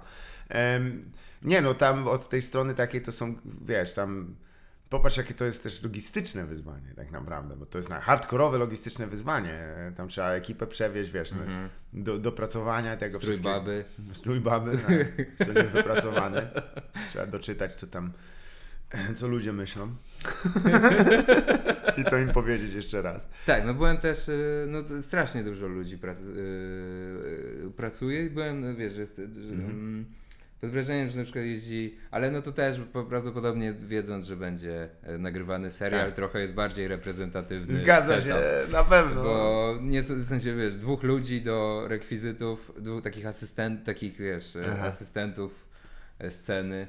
Em, nie no, tam od tej strony takiej to są, wiesz, tam popatrz jakie to jest też logistyczne wyzwanie tak naprawdę, bo to jest na hardkorowe logistyczne wyzwanie. Tam trzeba ekipę przewieźć, wiesz, no, do, dopracowania tego Strój wszystkiego. baby. Strój baby, tak, co nie wypracowany. Trzeba doczytać, co tam, co ludzie myślą. I to im powiedzieć jeszcze raz. Tak, no byłem też, y, no strasznie dużo ludzi prac, y, y, pracuje i byłem, no wiesz, że, że, Mhm. mm, pod wrażeniem, że na przykład jeździ, ale no to też po- prawdopodobnie wiedząc, że będzie e, nagrywany serial, Tak. trochę jest bardziej reprezentatywny Zgadza setup. się, na pewno. Bo nie, w sensie wiesz, dwóch ludzi do rekwizytów, dwóch takich asystent, takich wiesz, e, Aha. asystentów e, sceny.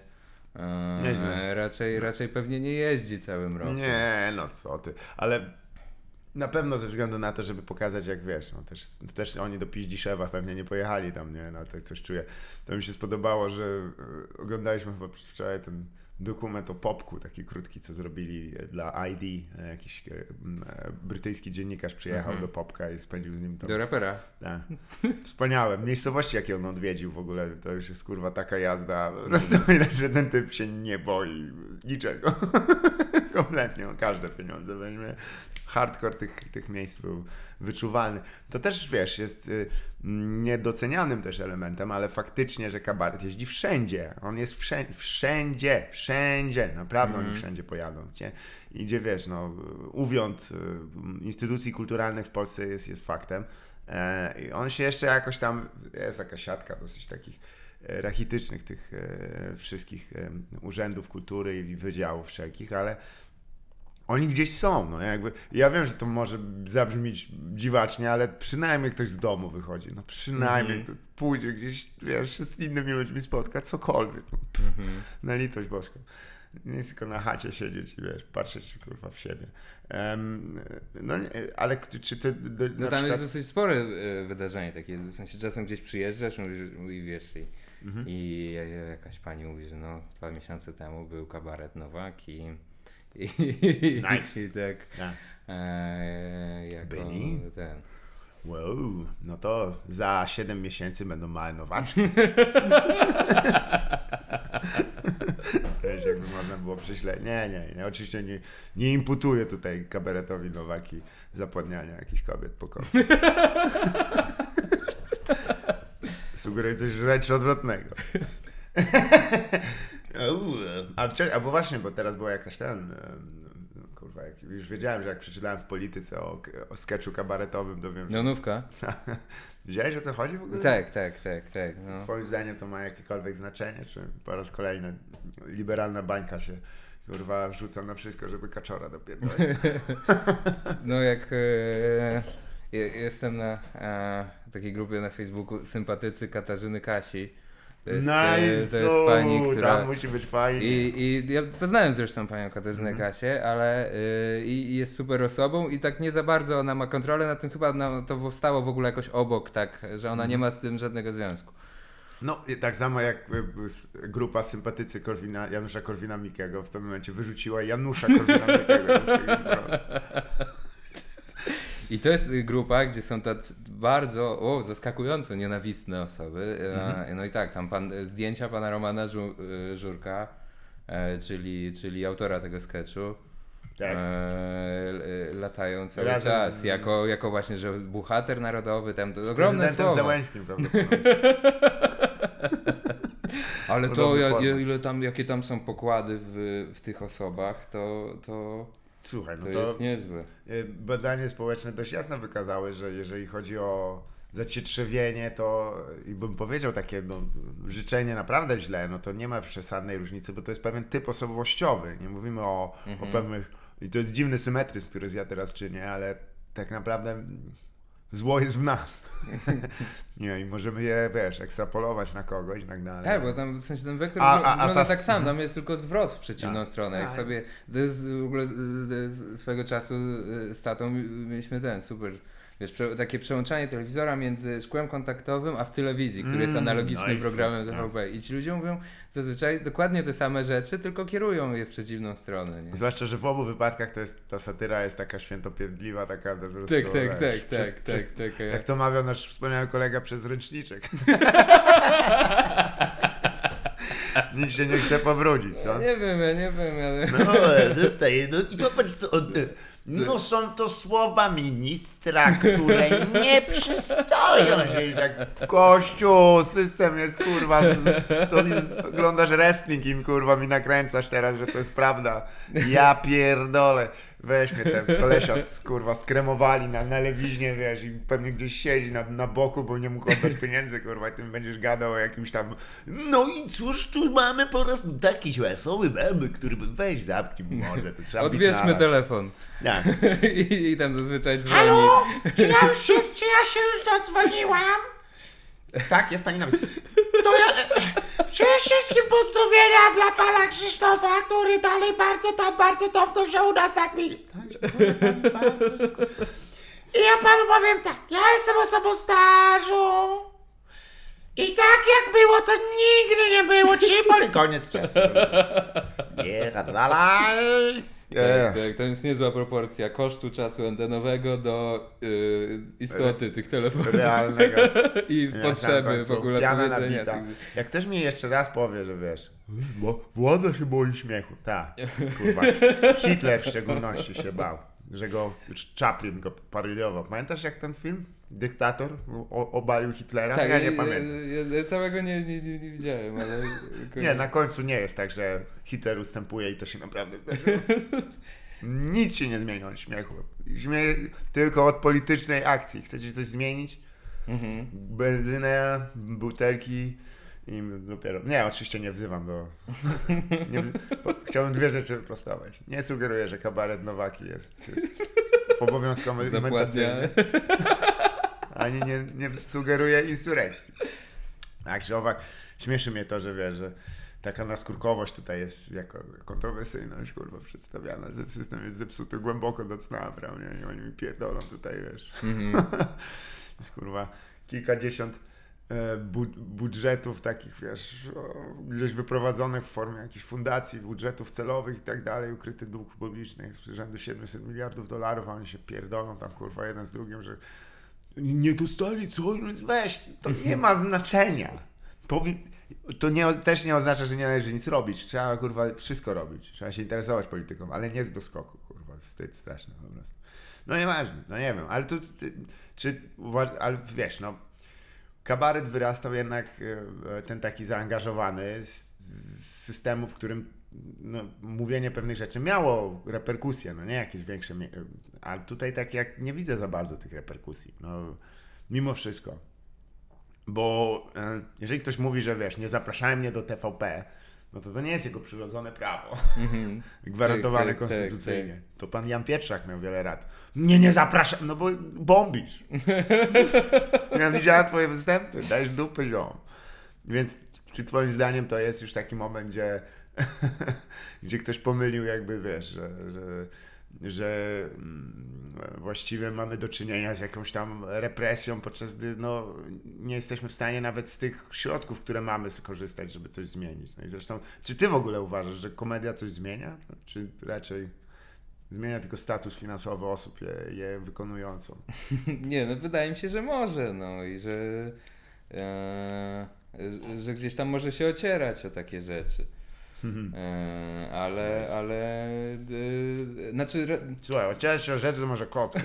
Nieźle. raczej, raczej pewnie nie jeździ całym rokiem. Nie, no co ty. Ale na pewno ze względu na to, żeby pokazać, jak wiesz, no też, też oni do Piździszewa pewnie nie pojechali tam, nie? No tak coś czuję. To mi się spodobało, że e, oglądaliśmy chyba wczoraj ten dokument o Popku, taki krótki, co zrobili e, dla ID. E, Jakiś brytyjski dziennikarz przyjechał Mhm. do Popka i spędził z nim tam Do rapera. Tak. Wspaniałe. Miejscowości, jakie on odwiedził w ogóle, to już jest kurwa taka jazda. Po prostu widać, że ten typ się nie boi niczego. [LAUGHS] Kompletnie. On każde pieniądze weźmie. Hardcore tych, tych miejsc był wyczuwalny. To też, wiesz, jest y, niedocenianym też elementem, ale faktycznie, że kabaret jeździ wszędzie. On jest wszędzie, wszędzie, wszędzie. Naprawdę oni wszędzie pojadą. Gdzie, idzie, wiesz, no, uwiąd y, instytucji kulturalnych w Polsce jest, jest faktem. E, I on się jeszcze jakoś tam, jest taka siatka dosyć takich e, rachitycznych tych e, wszystkich urzędów kultury i wydziałów wszelkich, ale oni gdzieś są, no jakby, ja wiem, że to może zabrzmieć dziwacznie, ale przynajmniej ktoś z domu wychodzi, no przynajmniej Mhm. ktoś pójdzie gdzieś, wiesz, z innymi ludźmi spotka, cokolwiek, no, Mhm. na litość boską. Nie jest tylko na chacie siedzieć i wiesz, patrzeć kurwa w siebie. Em, no ale czy ty do, No tam przykład... jest dosyć spore e, wydarzenie takie, w sensie czasem gdzieś przyjeżdżasz i wiesz, i, Mhm. i jakaś pani mówi, że no dwa miesiące temu był kabaret Nowak i, I, Nice. [LAUGHS] i tak Tak. e, jako Byli? ten. Wow, no to za 7 miesięcy będą małe nowaczki. [LAUGHS] [LAUGHS] Wiesz, jakby można było prześledzić. Nie, nie, nie, oczywiście nie, nie imputuję tutaj kabaretowi Nowaki zapładniania jakichś kobiet po końcu. Sugeruję coś wręcz odwrotnego. A, bo właśnie, bo teraz była jakaś ten. em, Kurwa, jak, już wiedziałem, że jak przeczytałem w polityce o, o sketchu kabaretowym, to wiem, że Nionówka? [LAUGHS] Wiedziałeś o co chodzi w ogóle? Tak, tak, tak, tak. No. Twoim zdaniem to ma jakiekolwiek znaczenie? Czy po raz kolejny liberalna bańka się kurwa rzuca na wszystko, żeby kaczora dopierdolić? [LAUGHS] No jak e, je- jestem na e, takiej grupie na Facebooku sympatycy Katarzyny Kasi. To jest, e, nice! to jest pani, która... Tam musi być fajnie. I, I ja poznałem zresztą panią Katarzynę Mhm. Kasię, ale y, i jest super osobą i tak nie za bardzo ona ma kontrolę nad tym, chyba na, to powstało w ogóle jakoś obok, tak, że ona nie Mhm. ma z tym żadnego związku. No, tak samo jak y, s- grupa sympatycy Korwina, Janusza Korwina-Mikkego w pewnym momencie wyrzuciła Janusza Korwina-Mikkego. [LAUGHS] I to jest grupa, gdzie są tacy bardzo, o, zaskakująco nienawistne osoby. Mhm. E, No i tak, tam pan, zdjęcia pana Romana Żu, y, Żurka, e, czyli, czyli autora tego sketchu. Tak. E, latają cały Razem czas, z- jako, jako właśnie, że bohater narodowy, tam to ogromne Prezydentem słowo. Załęskim prawdopodobnie. [LAUGHS] Ale to, ja, ile tam, jakie tam są pokłady w, w tych osobach, to, to, Słuchaj, no to, to jest niezłe. Y, badania społeczne dość jasno wykazały, że jeżeli chodzi o zacietrzewienie, to i bym powiedział takie no, życzenie naprawdę źle, no to nie ma przesadnej różnicy, bo to jest pewien typ osobowościowy. Nie mówimy o, o pewnych, i to jest dziwny symetryzm, który ja teraz czynię, ale tak naprawdę zło jest w nas. [LAUGHS] nie, i możemy je, wiesz, ekstrapolować na kogoś i tak dalej. Tak, bo tam w sensie ten wektor A- a, a- a wygląda ta- tak sam, tam jest tylko zwrot w przeciwną Tak. stronę. Jak Tak. sobie, to jest w ogóle z, z, z swego czasu y, z tatą mieliśmy ten super, wiesz, prze, takie przełączanie telewizora między szkłem kontaktowym a w telewizji, który jest Mm, analogicznym nice. programem Tak. TVP. I ci ludzie mówią zazwyczaj dokładnie te same rzeczy, tylko kierują je w przeciwną stronę. Nie? Zwłaszcza, że w obu wypadkach to jest, ta satyra jest taka świętopierdliwa, taka po prostu, Tak, tak, wiesz, tak, przez- tak, przez- tak, tak. Jak to mawiał nasz wspaniały kolega przez ręczniczek. [LAUGHS] Nikt się nie chce powrócić, co? Nie wiem, ja nie wiem, ale... No tutaj, no i popatrz co on, No są to słowa ministra, które nie przystoją się jak kościół, system jest kurwa, z- to jest, oglądasz wrestling i kurwa mi nakręcasz teraz, że to jest prawda. Ja pierdolę. Weź mnie ten kolesia z, kurwa skremowali na, na lewiźnie, wiesz, i pewnie gdzieś siedzi na, na boku, bo nie mógł oddać [LAUGHS] pieniędzy, kurwa, i ty mi będziesz gadał o jakimś tam no i cóż tu mamy po raz taki wesoły memy, który by weź zamknij mordę, to trzeba Odbierzmy telefon. Tak. [LAUGHS] I, I tam zazwyczaj dzwoni. Halo? [LAUGHS] Czy ja już się, czy ja się już dodzwoniłam? Tak, jest pani na To ja... Przede wszystkim pozdrowienia dla pana Krzysztofa, który dalej bardzo tam, bardzo dobrze się u nas tak mi... I ja panu powiem tak, ja jestem osobą stażu. I tak jak było, to nigdy nie było ci Koniec czasu. Nie, dalej. Tak, tak, to jest niezła proporcja kosztu czasu antenowego do y, istoty tych telefonów Realnego. [LAUGHS] i Nie, potrzeby w ogóle powiedzenia. tych- Jak ktoś mi jeszcze raz powie, że wiesz, bo władza się boi śmiechu. Tak, [LAUGHS] kurwa. Hitler w szczególności się bał, że go już Chaplin go parodiował. Pamiętasz jak ten film? Dyktator o, obalił Hitlera? Tak, ja nie pamiętam. Ja, ja całego nie, nie, nie, nie widziałem, ale... Nie, na końcu nie jest tak, że Hitler ustępuje i to się naprawdę zdarzyło. [LAUGHS] Nic się nie zmieni od śmiechu. Śmie tylko od politycznej akcji. Chcecie coś zmienić? Mhm. Benzynę, butelki i dopiero... Nie, oczywiście nie wzywam do... [LAUGHS] Nie, bo chciałbym dwie rzeczy wyprostować. Nie sugeruję, że kabaret Nowaki jest, jest [LAUGHS] obowiązkowy Zapłatnia. Ani nie, nie sugeruję insurekcji. Tak czy owak, śmieszy mnie to, że wiesz, że taka naskórkowość tutaj jest jako kontrowersyjność, kurwa, przedstawiana. że System jest zepsuty głęboko do cna, prawda? I oni mi pierdolą tutaj, wiesz. Mhm. [LAUGHS] jest kurwa kilkadziesiąt e, bu budżetów takich, wiesz, gdzieś wyprowadzonych w formie jakichś fundacji, budżetów celowych i tak dalej, ukryty dług publiczny jest z rzędu 700 miliardów dolarów, a oni się pierdolą tam, kurwa, jeden z drugim, że nie dostali co, więc weź, to nie ma znaczenia. Powi to nie, też nie oznacza, że nie należy nic robić. Trzeba, kurwa, wszystko robić. Trzeba się interesować polityką, ale nie z doskoku, kurwa. Wstyd straszny po prostu. No nieważne, no nie wiem, ale to, czy, czy ale wiesz, no, kabaret wyrastał jednak e, ten taki zaangażowany z, z systemu, w którym no, mówienie pewnych rzeczy miało reperkusje, no nie jakieś większe, ale tutaj tak jak nie widzę za bardzo tych reperkusji, no mimo wszystko. Bo e, jeżeli ktoś mówi, że wiesz, nie zapraszałem mnie do TVP, no to to nie jest jego przyrodzone prawo, [LAUGHS] gwarantowane Tak, tak, tak, konstytucyjnie. To pan Jan Pietrzak miał wiele rad. Nie, nie zapraszam, no bo bombisz. [LAUGHS] ja widziałem twoje występy, dajesz dupy ziom. Więc czy twoim zdaniem to jest już taki moment, gdzie, [LAUGHS] gdzie ktoś pomylił jakby, wiesz, że, że, że mm, właściwie mamy do czynienia z jakąś tam represją, podczas gdy no, nie jesteśmy w stanie nawet z tych środków, które mamy skorzystać, żeby coś zmienić. No i zresztą, czy ty w ogóle uważasz, że komedia coś zmienia? Czy raczej zmienia tylko status finansowy osób je, je wykonującą? [LAUGHS] Nie, no wydaje mi się, że może, no i że, e, że gdzieś tam może się ocierać o takie rzeczy. E, ale, ale, e, znaczy, re- Słuchaj, ocierać się rzeczy to może kot. [LAUGHS]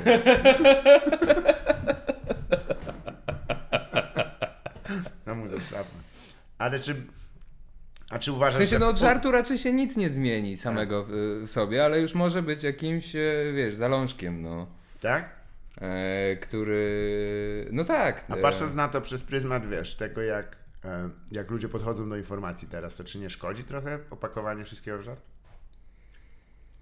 No mu zostawmy. Ale czy... A czy w uważasz, sensie że... no od żartu raczej się nic nie zmieni samego w, w sobie, ale już może być jakimś, wiesz, zalążkiem, no. Tak? E, który, no tak. A patrząc na to przez pryzmat, wiesz, tego jak, jak ludzie podchodzą do informacji teraz, to czy nie szkodzi trochę opakowanie wszystkiego w żart?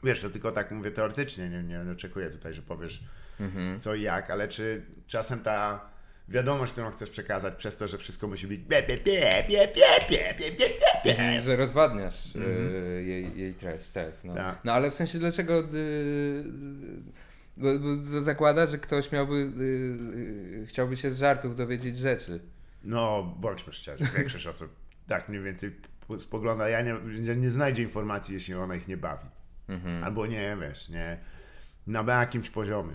Wiesz, to tylko tak mówię teoretycznie, nie, nie oczekuję tutaj, że powiesz Mhm. co i jak, ale czy czasem ta wiadomość, którą chcesz przekazać przez to, że wszystko musi być bie, bie, bie, bie, bie, bie, bie, bie. Że rozwadniasz e, jej, jej treść, tak. No. Mhm. Tak. no ale w sensie dlaczego. y, bo, bo to zakłada, że ktoś miałby. chciałby się z żartów dowiedzieć rzeczy. No, bądźmy szczerzy, większość osób tak mniej więcej spogląda, ja nie, nie, znajdzie informacji, jeśli ona ich nie bawi. Mhm. Albo nie, wiesz, nie, na jakimś poziomie.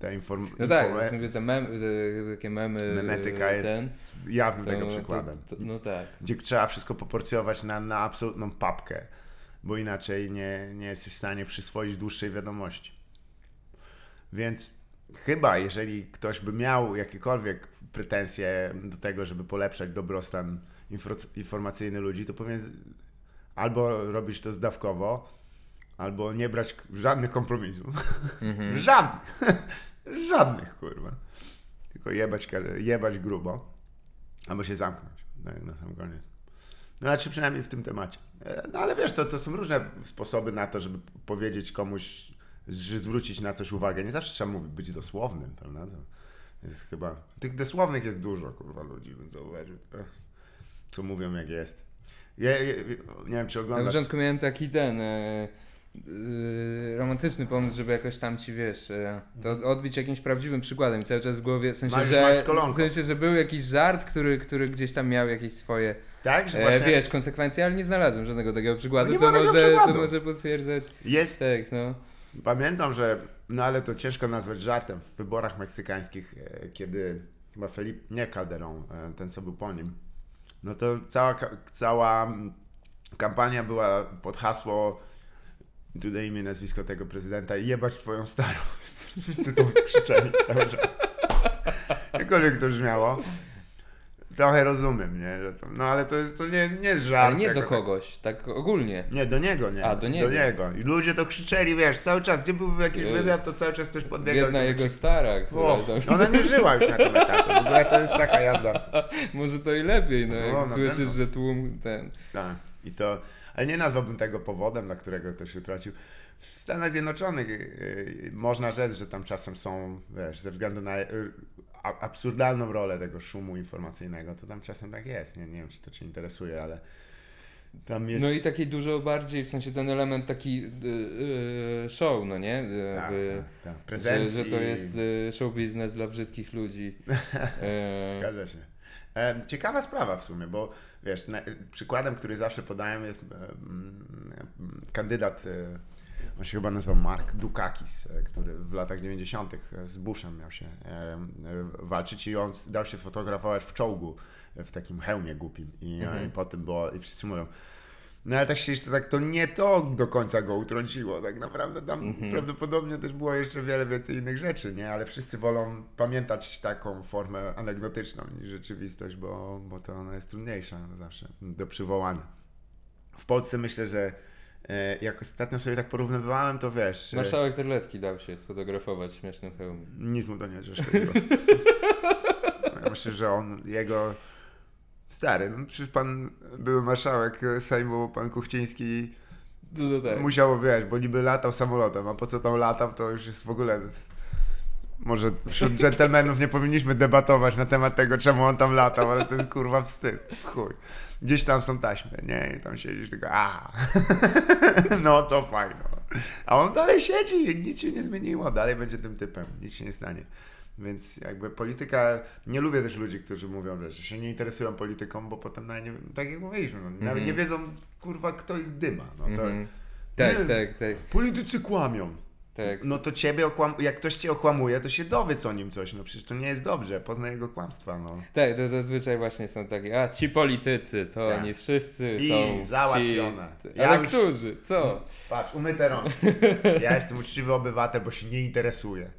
Ta inform, No tak, info- mówię, te mem, te, takie memy. memetyka y, jest ten, jawnym to- tego to- przykładem. to- no tak. Gdzie trzeba wszystko poporcjować na, na absolutną papkę, bo inaczej nie, nie jesteś w stanie przyswoić dłuższej wiadomości. Więc chyba, jeżeli ktoś by miał jakiekolwiek pretensje do tego, żeby polepszać dobrostan informacyjny ludzi, to powinien albo robić to zdawkowo, albo nie brać żadnych kompromisów. [LAUGHS] żadnych. [LAUGHS] żadnych, kurwa. Tylko jebać, jebać grubo, albo się zamknąć na, na sam koniec. No, znaczy przynajmniej w tym temacie. E, No ale wiesz, to, to są różne sposoby na to, żeby powiedzieć komuś, że zwrócić na coś uwagę. Nie zawsze trzeba mówić, być dosłownym, prawda? To jest chyba... Tych dosłownych jest dużo, kurwa, ludzi, bym zauważył. Co mówią, jak jest. Ja, ja, nie wiem, czy Na oglądasz... początku miałem taki ten. E, e, romantyczny pomysł, żeby jakoś tam ci wiesz, e, to odbić jakimś prawdziwym przykładem i cały czas w głowie, w sensie, Mariusz że, w sensie, że był jakiś żart, który, który gdzieś tam miał jakieś swoje, Tak, że właśnie wiesz, konsekwencje, ale nie znalazłem żadnego takiego przykładu, No co, może, co może potwierdzać. jest... Tak, no. Pamiętam, że, no ale to ciężko nazwać żartem, w wyborach meksykańskich, e, kiedy chyba Felipe, nie Calderón, e, ten co był po nim, no to cała, cała kampania była pod hasło tutaj imię, nazwisko tego prezydenta i jebać twoją starą. [LAUGHS] Wszyscy to krzyczeli cały czas. Jakkolwiek to brzmiało. Trochę rozumiem, nie? Że to, no ale to jest, to nie, nie jest żart. Ale nie do jako- kogoś, tak ogólnie. nie, do niego, nie. A, do niego. Do niego. I ludzie to krzyczeli, wiesz, cały czas. Gdzie był jakiś E, wywiad, to cały czas ktoś podbiegał. Jedna jego krzyk- stara, która O, tam, ona nie żyła już na tym etapie. W ogóle to jest taka jazda. [LAUGHS] może to i lepiej, no jak O, na słyszysz, pewno. że tłum ten... Tak. I to, ale nie nazwałbym tego powodem, dla którego ktoś utracił. W Stanach Zjednoczonych yy, można rzec, że tam czasem są, wiesz, ze względu na yy, a- absurdalną rolę tego szumu informacyjnego, to tam czasem tak jest. Nie, nie wiem, czy to Cię interesuje, ale tam jest... No i taki dużo bardziej, w sensie ten element taki y, y, show, no nie? Y, tak, tak, tak. Że, Prezencji. że to jest y, show biznes dla brzydkich ludzi. [LAUGHS] E, Zgadza się. E, ciekawa sprawa w sumie, bo wiesz, przykładem, który zawsze podaję jest e, kandydat, on się chyba nazywa Mark Dukakis, e, który w latach 90. z Bushem miał się e, e, walczyć i on dał się sfotografować w czołgu e, w takim hełmie głupim i, e, i potem było, i wszyscy mówią, no ale tak się to tak, to nie to do końca go utrąciło, tak naprawdę tam prawdopodobnie też było jeszcze wiele więcej innych rzeczy, nie? Ale wszyscy wolą pamiętać taką formę anegdotyczną niż rzeczywistość, bo, bo to ona jest trudniejsza zawsze do przywołania. W Polsce myślę, że e, jak ostatnio sobie tak porównywałem, to wiesz, e, Marszałek Terlecki dał się sfotografować w śmiesznym hełmie. nic mu to nie przeszkodziło. [LAUGHS] Ja myślę, że on, jego stary, no przecież pan były marszałek Sejmu, pan Kuchciński No, no tak. Musiało, wiesz, bo niby latał samolotem, a po co tam latał, to już jest w ogóle... Może wśród dżentelmenów nie powinniśmy debatować na temat tego, czemu on tam latał, ale to jest kurwa wstyd. Chuj. Gdzieś tam są taśmy, nie? I tam siedzisz tylko, aha. [LAUGHS] No to fajno. A on dalej siedzi, nic się nie zmieniło, dalej będzie tym typem, nic się nie stanie. Więc jakby polityka, nie lubię też ludzi, którzy mówią, że się nie interesują polityką, bo potem nawet nie, tak jak mówiliśmy, no, nawet nie wiedzą, kurwa, kto ich dyma. No to, Mhm. Tak, Nie. tak, tak, Politycy kłamią. Tak. No to ciebie okłam... jak ktoś cię okłamuje, to się dowiedz o nim coś. No przecież to nie jest dobrze, poznaj jego kłamstwa, no. Tak, to zazwyczaj właśnie są takie, a ci politycy, to Tak. nie wszyscy I są załatwione. Ci... Ja Ale już- którzy? Co? Patrz, umyte rączki. [LAUGHS] Ja jestem uczciwy obywatel, bo się nie interesuję.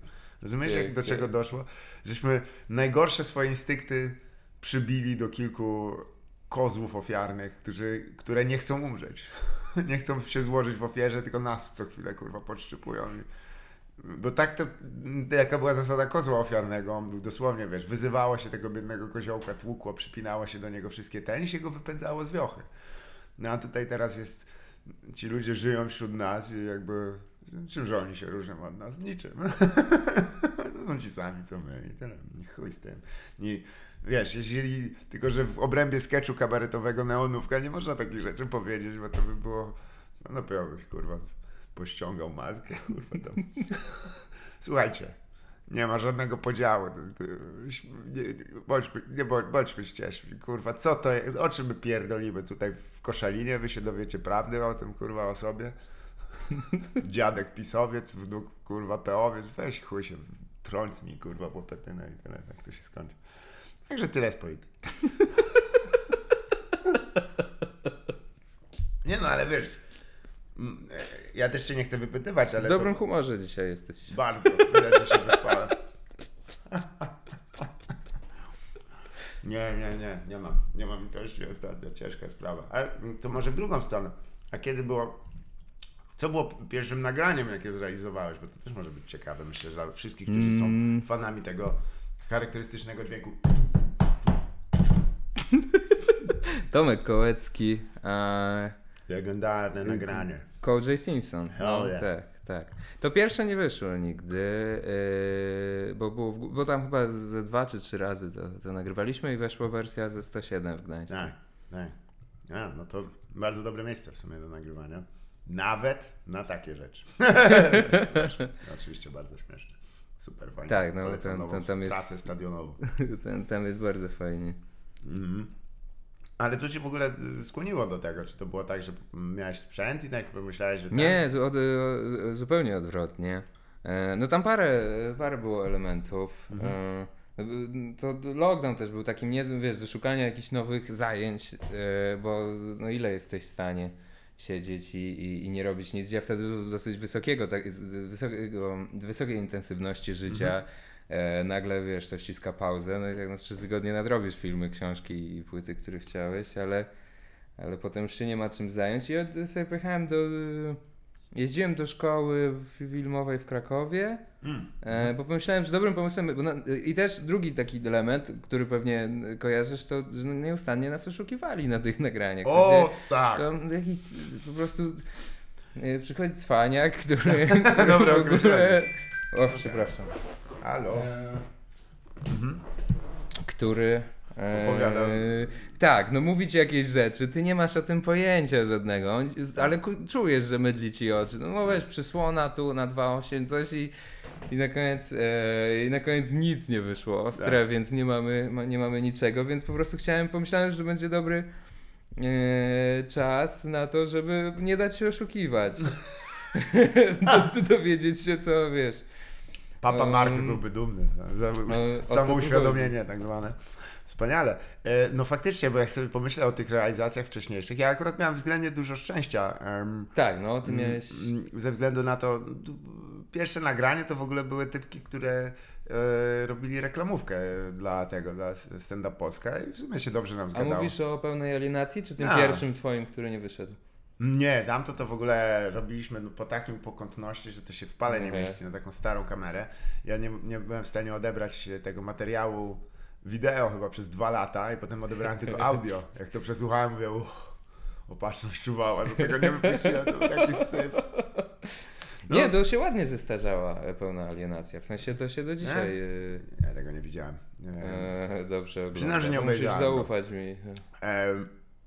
Rozumiesz, jak do Tak, czego tak. doszło? Żeśmy najgorsze swoje instynkty przybili do kilku kozłów ofiarnych, którzy, które nie chcą umrzeć. [LAUGHS] Nie chcą się złożyć w ofierze, tylko nas co chwilę, kurwa, podszczypują. Bo tak to, jaka była zasada kozła ofiarnego, on był dosłownie, wiesz, wyzywało się tego biednego koziołka, tłukło, przypinało się do niego wszystkie ten i się go wypędzało z wiochy. No a tutaj teraz jest, ci ludzie żyją wśród nas i jakby, czym oni się różnią od nas? Niczym. [LAUGHS] to są ci sami, co my i tyle. Chuj z tym. I wiesz, jeśli, tylko że w obrębie sketchu kabaretowego Neonówka nie można takich rzeczy powiedzieć, bo to by było, no dopiero byś, kurwa, pościągał maskę, [LAUGHS] kurwa, tam. Słuchajcie, nie ma żadnego podziału. Nie, bądźmy, nie bądź- bądźmy ścieżni, kurwa. Co to jest? O czym my pierdolimy tutaj w Koszalinie? Wy się dowiecie prawdy o tym, kurwa, o sobie? [LAUGHS] Dziadek pisowiec, wnuk, kurwa, peowiec. Weź chuj się, trącnij, kurwa, popetynę i tyle. Tak to się skończy. Także tyle z polityki. [LAUGHS] Nie no, ale wiesz, mm, e, ja też cię nie chcę wypytywać, ale W dobrym to... humorze dzisiaj jesteś. Bardzo, widać, że się wyspałem. Nie, nie, nie, nie mam. Nie mam litości ostatnio, ciężka sprawa. Ale to może w drugą stronę. A kiedy było... Co było pierwszym nagraniem, jakie zrealizowałeś? Bo to też może być ciekawe, myślę, że dla wszystkich, którzy są fanami tego charakterystycznego dźwięku. [LAUGHS] Tomek Kołecki, e, Legendarne nagranie. Cole J. Simpson. No, Hell yeah. tak, tak. To pierwsze nie wyszło nigdy, yy, bo, było, w- bo tam chyba ze dwa czy trzy razy to, to nagrywaliśmy i weszła wersja ze 107 w Gdańsku. Tak, tak. A, no to bardzo dobre miejsce w sumie do nagrywania. Nawet na takie rzeczy. no, [LAUGHS] oczywiście bardzo śmieszne. Super fajnie. Tak, no, Polecam ten- nową ten- tam jest- trasę stadionową. [LAUGHS] Ten, tam jest bardzo fajnie. Mhm. Ale co cię w ogóle y, skłoniło do tego? Czy to było tak, że miałeś sprzęt i tak pomyślałeś, że tak? Nie, z, od, o- zupełnie odwrotnie. E, No tam parę, parę było elementów. Mhm. E, To to lockdown też był takim niezłym, wiesz, do szukania jakichś nowych zajęć, e, bo no ile jesteś w stanie siedzieć i, i, i nie robić nic. Ja wtedy do- dosyć wysokiego, tak, wysokiego, wysokiej intensywności życia Mhm. e, nagle, wiesz, to ściska pauzę, no i tak no, w trzy tygodnie nadrobisz filmy, książki i płyty, które chciałeś, ale ale potem już się nie ma czym zająć i ja sobie pojechałem do... Jeździłem do szkoły filmowej w Krakowie, Mm. e, bo pomyślałem, że dobrym pomysłem... Bo na, I też drugi taki element, który pewnie kojarzysz, to że nieustannie nas oszukiwali na tych nagraniach. W O, tak. To jakiś po prostu... e, Przychodzi cwaniak, który... [LAUGHS] [LAUGHS] Ogóle- określenie. O, przepraszam. Halo. E, Który Opowiada. Eee, tak, no mówi ci jakieś rzeczy, ty nie masz o tym pojęcia żadnego, ale czujesz, że mydli ci oczy. No, no wiesz, przysłona tu na 2.8 coś i, i na koniec e, i na koniec nic nie wyszło ostre, Tak. więc nie mamy, ma, nie mamy niczego, więc po prostu chciałem, pomyślałem, że będzie dobry e, czas na to, żeby nie dać się oszukiwać. [LAUGHS] [LAUGHS] Do, dowiedzieć się co, wiesz. Papa Um, Mark byłby dumny. Samouświadomienie tak zwane. Wspaniale. E, No faktycznie, bo jak sobie pomyślę o tych realizacjach wcześniejszych, ja akurat miałem względnie dużo szczęścia. Tak, no, ty miałeś... Ze względu na to, pierwsze nagranie to w ogóle były typki, które e, robili reklamówkę dla tego, dla stand-up Polska i w sumie się dobrze nam A zgadało. mówisz o pełnej alienacji, czy tym A. pierwszym twoim, który nie wyszedł? Nie, tamto to w ogóle robiliśmy no, po takim pokątności, że to się w pale nie Okej. mieści na taką starą kamerę. Ja nie, nie byłem w stanie odebrać tego materiału wideo chyba przez dwa lata i potem odebrałem tylko [LAUGHS] audio. Jak to przesłuchałem, mówię, uff, opatrzność czuwała, że tego nie wypuściłem, to był taki syf. No. Nie, to się ładnie zestarzała e, pełna alienacja. W sensie to się do dzisiaj e, Ja tego nie widziałem. Nie. e, dobrze ogląda. Przyznam, że nie Musisz obejrzałem zaufać mi. E,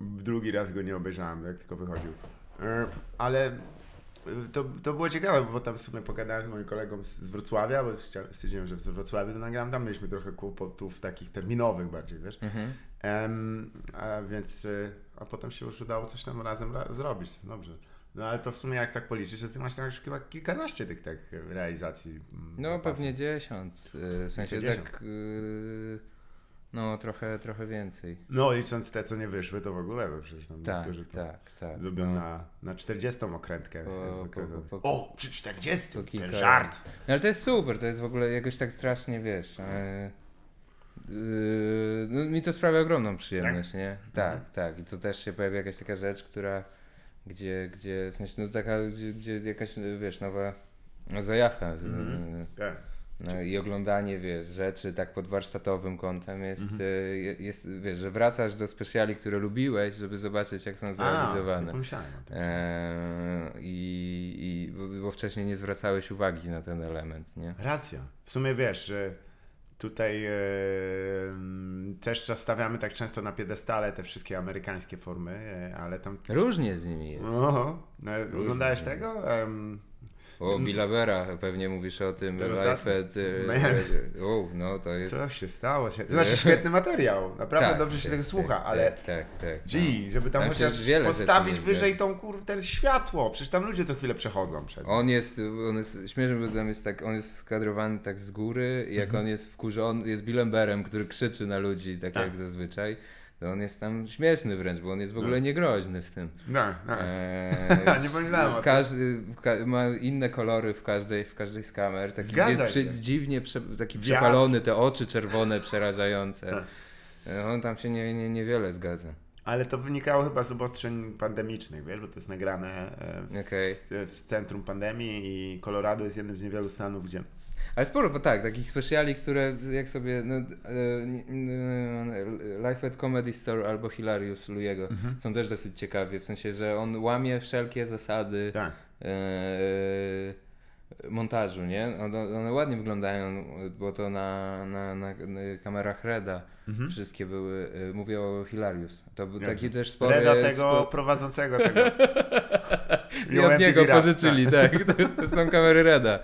drugi raz go nie obejrzałem, jak tylko wychodził. E, ale to, to było ciekawe, bo tam w sumie pogadałem z moim kolegą z, z Wrocławia, bo stwierdziłem, że w Wrocławiu to nagrałem, tam mieliśmy trochę kłopotów takich terminowych bardziej, wiesz. Mhm. Em, a więc, e, a potem się już udało coś tam razem ra- zrobić, dobrze. No ale to w sumie jak tak policzyć, to ty masz tam już chyba kilkanaście tych tak realizacji. mm, No zapasów. pewnie dziesiąt. e, W sensie Dziesiąt. tak. e, No trochę, trochę więcej. No licząc te, co nie wyszły, to w ogóle, bo przecież tam Tak, niektórzy to tak, tak. lubią no. na, na 40 okrętkę. Po- po- po- O, przy 40, po ten żart. No, ale to jest super, to jest w ogóle jakoś tak strasznie, wiesz. E, Yy, no, mi to sprawia ogromną przyjemność, nie? Tak, Mhm. tak. I tu też się pojawia jakaś taka rzecz, która, gdzie, gdzie w sensie, no taka, gdzie, gdzie jakaś, wiesz, nowa zajawka. Mhm. Tak. No i oglądanie, wiesz, rzeczy tak pod warsztatowym kątem jest, Mhm. e, je- jest, wiesz, że wracasz do specjali, które lubiłeś, żeby zobaczyć, jak są A, zrealizowane. pomyślałem o tym. Eee, i, i bo, bo wcześniej nie zwracałeś uwagi na ten element, nie? Racja. W sumie wiesz, że tutaj e, też czas stawiamy tak często na piedestale te wszystkie amerykańskie formy, e, ale tam... Różnie z nimi jest. Oho, e, oglądałeś tego? Em, O, Billa Bera, pewnie mówisz o tym. Ten Life at, e, o, no to jest... co się stało? To znaczy [LAUGHS] świetny materiał, naprawdę Tak, dobrze się tak, tego tak, słucha, tak, ale... Tak, tak, tak. Gee, żeby tam, Tam chociaż postawić wyżej tą kurde światło. Przecież tam ludzie co chwilę przechodzą przez. On jest, on jest śmieszny, bo tam jest tak, on jest skadrowany tak z góry jak Mhm. on jest wkurzony, jest Billem Berem, który krzyczy na ludzi, tak, Tak. jak zazwyczaj, to on jest tam śmieszny wręcz, bo on jest w ogóle niegroźny w tym. No, no. Eee, [LAUGHS] Nie pomyślałem każdy ka- ma inne kolory w każdej, w każdej z kamer. Taki Zgadza jest przy, dziwnie prze, taki Wiatr. przepalony, te oczy czerwone [LAUGHS] przerażające. Tak. On tam się nie, nie, niewiele zgadza. Ale to wynikało chyba z obostrzeń pandemicznych, wiesz, bo to jest nagrane e, w, Okej. w, w centrum pandemii i Colorado jest jednym z niewielu stanów, gdzie Ale sporo, bo tak, takich speciali, które jak sobie no, e, Life at Comedy Store albo Hilarious Luyego Mhm. są też dosyć ciekawie, w sensie, że on łamie wszelkie zasady tak. e, montażu, nie? One, one ładnie wyglądają, bo to na, na, na, kamerach Reda Mhm. wszystkie były, e, mówię o Hilarious. To był taki też spory... Reda tego spo- prowadzącego tego. [LAUGHS] I od niego pożyczyli, tak. To, to są kamery Reda.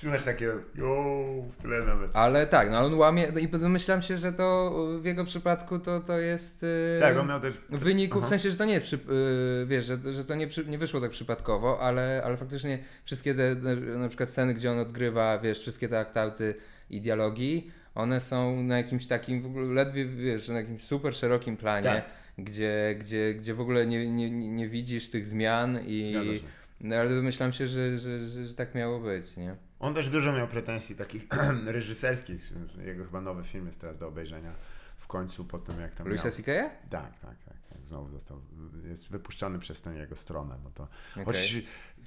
Słychać takie, jo, w tyle nawet. Ale tak, no on łamie i domyślam się, że to w jego przypadku to, to jest e, Tak, on miał też... w wyniku, w Aha. sensie, że to nie jest, przy, e, wiesz, że, że to nie, przy, nie wyszło tak przypadkowo, ale, ale faktycznie wszystkie te na, przykład sceny, gdzie on odgrywa, wiesz, wszystkie te aktauty i dialogi, one są na jakimś takim w ogóle ledwie, wiesz, na jakimś super szerokim planie, Tak. gdzie, gdzie, gdzie w ogóle nie, nie, nie widzisz tych zmian i... No, ale domyślam się, że, że, że, że tak miało być, nie? On też dużo miał pretensji takich [CLEARS THROAT] reżyserskich. Jego chyba nowy film jest teraz do obejrzenia w końcu po tym jak tam Luisa. C.K.? Tak, tak, tak, tak. Znowu został, jest wypuszczony przez tę jego stronę, bo to... Okej. Choć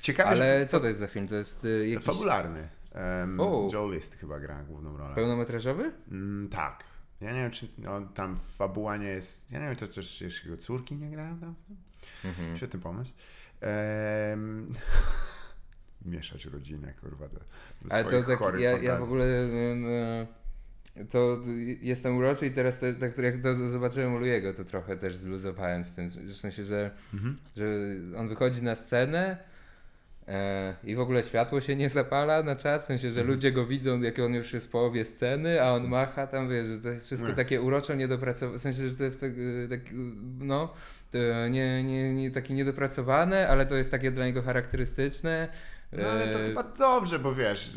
ciekawe, Ale że... co to jest za film? To jest y, jakiś Fabularny. Um, O. Joe List chyba gra główną rolę. pełnometrażowy? Mm, tak. Ja nie wiem, czy no, tam fabuła nie jest... Ja nie wiem, to też jego córki nie grają tam? Mhm. Świetny pomysł. Em, [LAUGHS] mieszać rodzinę, kurwa, do, do Ale to tak, ja, ja w ogóle to jestem uroczy i teraz te, tak, jak to zobaczyłem u Louiego, to trochę też zluzowałem z tym, w sensie, że, Mhm. że on wychodzi na scenę e, i w ogóle światło się nie zapala na czas, w sensie, że Mhm. ludzie go widzą, jak on już jest w połowie sceny, a on macha tam, wiesz, że to jest wszystko Nie. takie uroczo niedopracowane, w sensie, że to jest tak, tak no, to nie, nie, nie takie niedopracowane, ale to jest takie dla niego charakterystyczne. No ale to E, chyba dobrze, bo wiesz,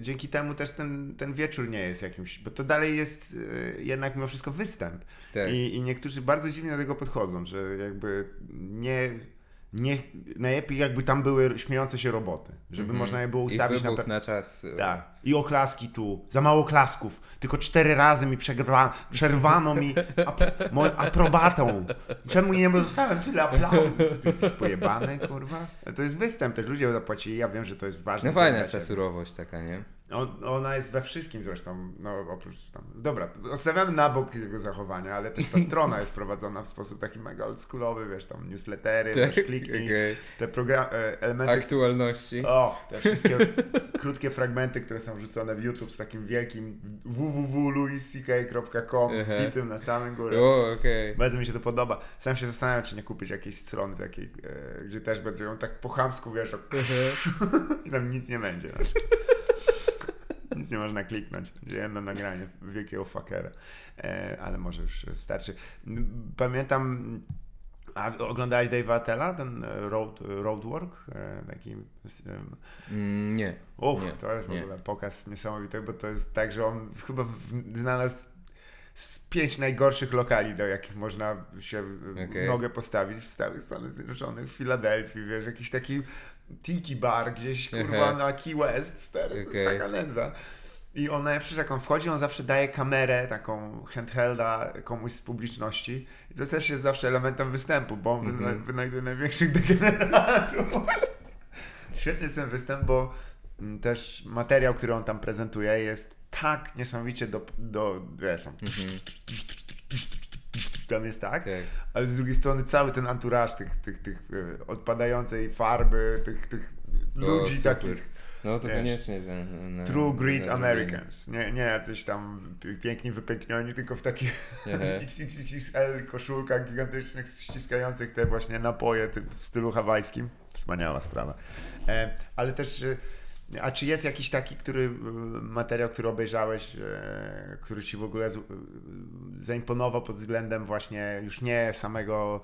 dzięki temu też ten, ten wieczór nie jest jakimś, bo to dalej jest e, jednak mimo wszystko występ. tak. I, I niektórzy bardzo dziwnie do tego podchodzą, że jakby nie, nie najlepiej jakby tam były śmiejące się roboty, żeby Mhm. można je było ustawić na, pe- na czas. e, Tak. I oklaski tu. Za mało klasków. Tylko cztery razy mi przegrwa, przerwano mi ap, moją aprobatą. Czemu nie dostałem tyle aplauzu? Co ty jesteś pojebany, kurwa? To jest występ, też ludzie zapłacili. Ja wiem, że to jest ważne. No fajna ta surowość taka, nie? On, ona jest we wszystkim zresztą, no oprócz tam. Dobra, odstawiamy na bok jego zachowania, ale też ta strona jest prowadzona w sposób taki mega oldschoolowy, wiesz, tam newslettery, Tak, wiesz, kliknij, okej. te program, e, elementy, Aktualności. o, te wszystkie [LAUGHS] krótkie fragmenty, które są wrzucone w YouTube z takim wielkim www.louisck.com Aha. wbitym na samym górę. O, okej. Bardzo mi się to podoba. Sam się zastanawiam, czy nie kupić jakiejś strony takiej, e, gdzie też będzie ją tak po chamsku, wiesz, o, [LAUGHS] i tam nic nie będzie. Wiesz. [LAUGHS] Nic nie można kliknąć. Jedno nagranie wielkiego fuckera. E, ale może już starczy. Pamiętam, a oglądałeś Dave'a Attella, ten road, Roadwork? E, taki... Mm, nie. Uff, Nie, to jest w nie. ogóle pokaz niesamowity, bo to jest tak, że on chyba znalazł z pięć najgorszych lokali, do jakich można się okay. Nogę postawić w Stanach Zjednoczonych, w Filadelfii, wiesz, jakiś taki tiki bar gdzieś, kurwa, na Key West, stary, to jest taka nędza. I on najlepsze, jak on wchodzi, on zawsze daje kamerę, taką handhelda komuś z publiczności. I to też jest zawsze elementem występu, bo on Mhm. wyna- wynajduje największych degeneratów. [LAUGHS] Świetny jest ten występ, bo mm, też materiał, który on tam prezentuje jest tak niesamowicie do, do wiesz, tam, tam jest tak, Tak. ale z drugiej strony cały ten anturaż tych, tych, tych e, odpadającej farby, tych, tych ludzi takich No to Wiesz, koniecznie. ten- true great. Americans, nie, nie jacyś tam pi- piękni wypęknioni, tylko w takich. XXXL [LAUGHS] koszulkach gigantycznych, ściskających te właśnie napoje w stylu hawajskim. Wspaniała sprawa. E, ale też, e, a czy jest jakiś taki, który e, materiał, który obejrzałeś, e, który ci w ogóle e, zaimponował pod względem właśnie już nie samego,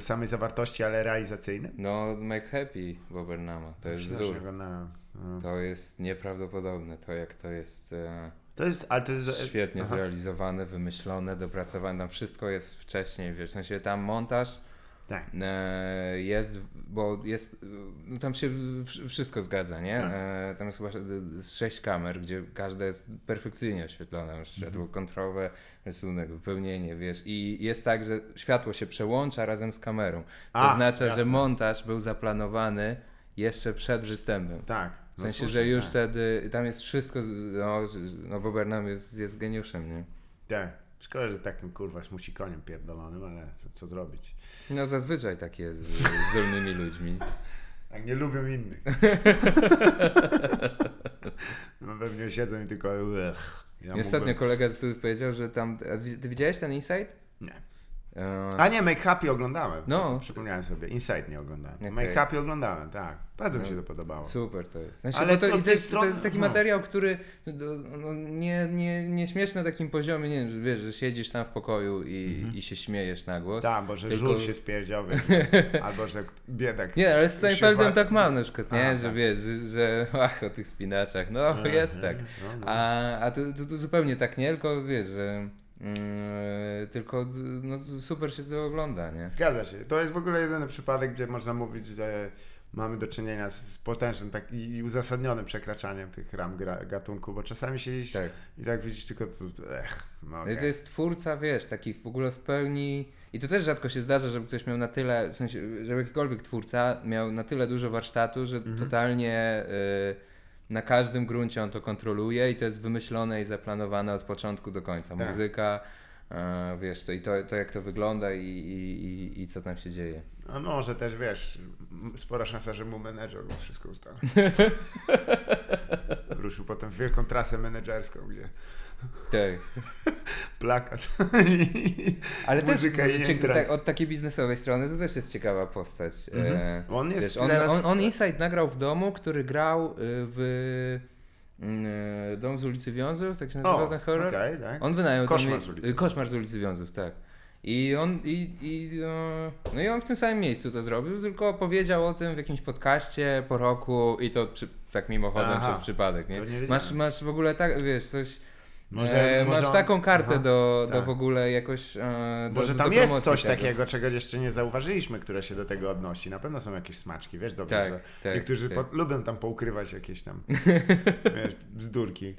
samej zawartości, ale realizacyjnym? No, Make Happy Bobernama. To jest wzór. na- no. To jest nieprawdopodobne. To jak to jest e, To jest, ale to jest... świetnie aha. zrealizowane, wymyślone, dopracowane. Tam wszystko jest wcześniej, wiesz, w sensie tam montaż Tak. e, jest, bo jest, no tam się wszystko zgadza, nie? Tak. E, tam jest chyba sześć kamer, gdzie każda jest perfekcyjnie oświetlona, Mhm. światło kontrowe, rysunek, wypełnienie, wiesz, i jest tak, że światło się przełącza razem z kamerą, co Ach, oznacza, że jasne. montaż był zaplanowany jeszcze przed występem. Tak. W No sensie, słusznie, że już tak. wtedy, tam jest wszystko, no, no bo Bernam jest, jest geniuszem, nie? Tak. Szkoda, że takim kurwa smuci koniem pierdolonym, ale co, co zrobić? No zazwyczaj tak jest z, zdolnymi ludźmi. Jak nie lubią innych. no pewnie siedzą i tylko ech. Ja ostatnio mógłbym... kolega z studiów powiedział, że tam, ty widziałeś ten Insight? Nie. E, A nie, Make Happy oglądałem. No. Przypomniałem sobie. Inside nie oglądałem. Okej. Make Happy oglądałem, tak. Bardzo mi No. się to podobało. Super to jest. Znaczy, Ale to, to to, jest, to strony- jest taki no. materiał, który no, nie, nie, nie śmiesz na takim poziomie, nie wiem, że wiesz, że siedzisz tam w pokoju i, i się śmiejesz na głos. Tak, bo że Tylko- żul się spierdział, [LAUGHS] wiesz, albo że biedak. Nie, ale z Seinfeldem tak mam na przykład, nie? A, że tak. wiesz, że, że ach, o tych spinaczach, no jest tak. No, no. A, a tu, tu, tu zupełnie tak nie, tylko wiesz, że mm, tylko no, super się to ogląda, nie? Zgadza się. To jest w ogóle jedyny przypadek, gdzie można mówić, że mamy do czynienia z potężnym tak, i uzasadnionym przekraczaniem tych ram gra, gatunku, bo czasami siedzisz Tak. i tak widzisz tylko, to, ech, no No i to jest twórca, wiesz, taki w ogóle w pełni. I to też rzadko się zdarza, żeby ktoś miał na tyle, w sensie, żeby jakikolwiek twórca miał na tyle dużo warsztatu, że Mhm. totalnie y, na każdym gruncie on to kontroluje i to jest wymyślone i zaplanowane od początku do końca. Tak. Muzyka, y, wiesz, to i to, to jak to wygląda i, i, i, i co tam się dzieje. A może też, wiesz, spora szansa, że mu menedżer wszystko ustali. [LAUGHS] Ruszył potem w wielką trasę menedżerską, gdzie Tak. [LAUGHS] plakat. [LAUGHS] Ale też tak, od takiej biznesowej strony to też jest ciekawa postać. E, On jest wiesz, on, teraz- on, on Inside nagrał w domu, który grał y, w y, Dom z ulicy Wiązów, tak się nazywał ten horror. okej, tak. On wynajął Koszmar tam, z ulicy Wiązów. Koszmar z ulicy Wiązów, tak. I on, i, i, e, no i on w tym samym miejscu to zrobił, tylko powiedział o tym w jakimś podcaście po roku i to przy, tak mimochodem Aha, przez przypadek, nie? nie masz, masz w ogóle tak, wiesz, coś, Może- e, może masz on- taką kartę Aha, do, do tak. w ogóle jakoś, e, do, Może do, tam do jest coś tego. takiego, czego jeszcze nie zauważyliśmy, które się do tego odnosi. Na pewno są jakieś smaczki, wiesz dobrze, Tak, że tak, niektórzy tak. Po, lubią tam poukrywać jakieś tam [LAUGHS] wiesz, bzdurki.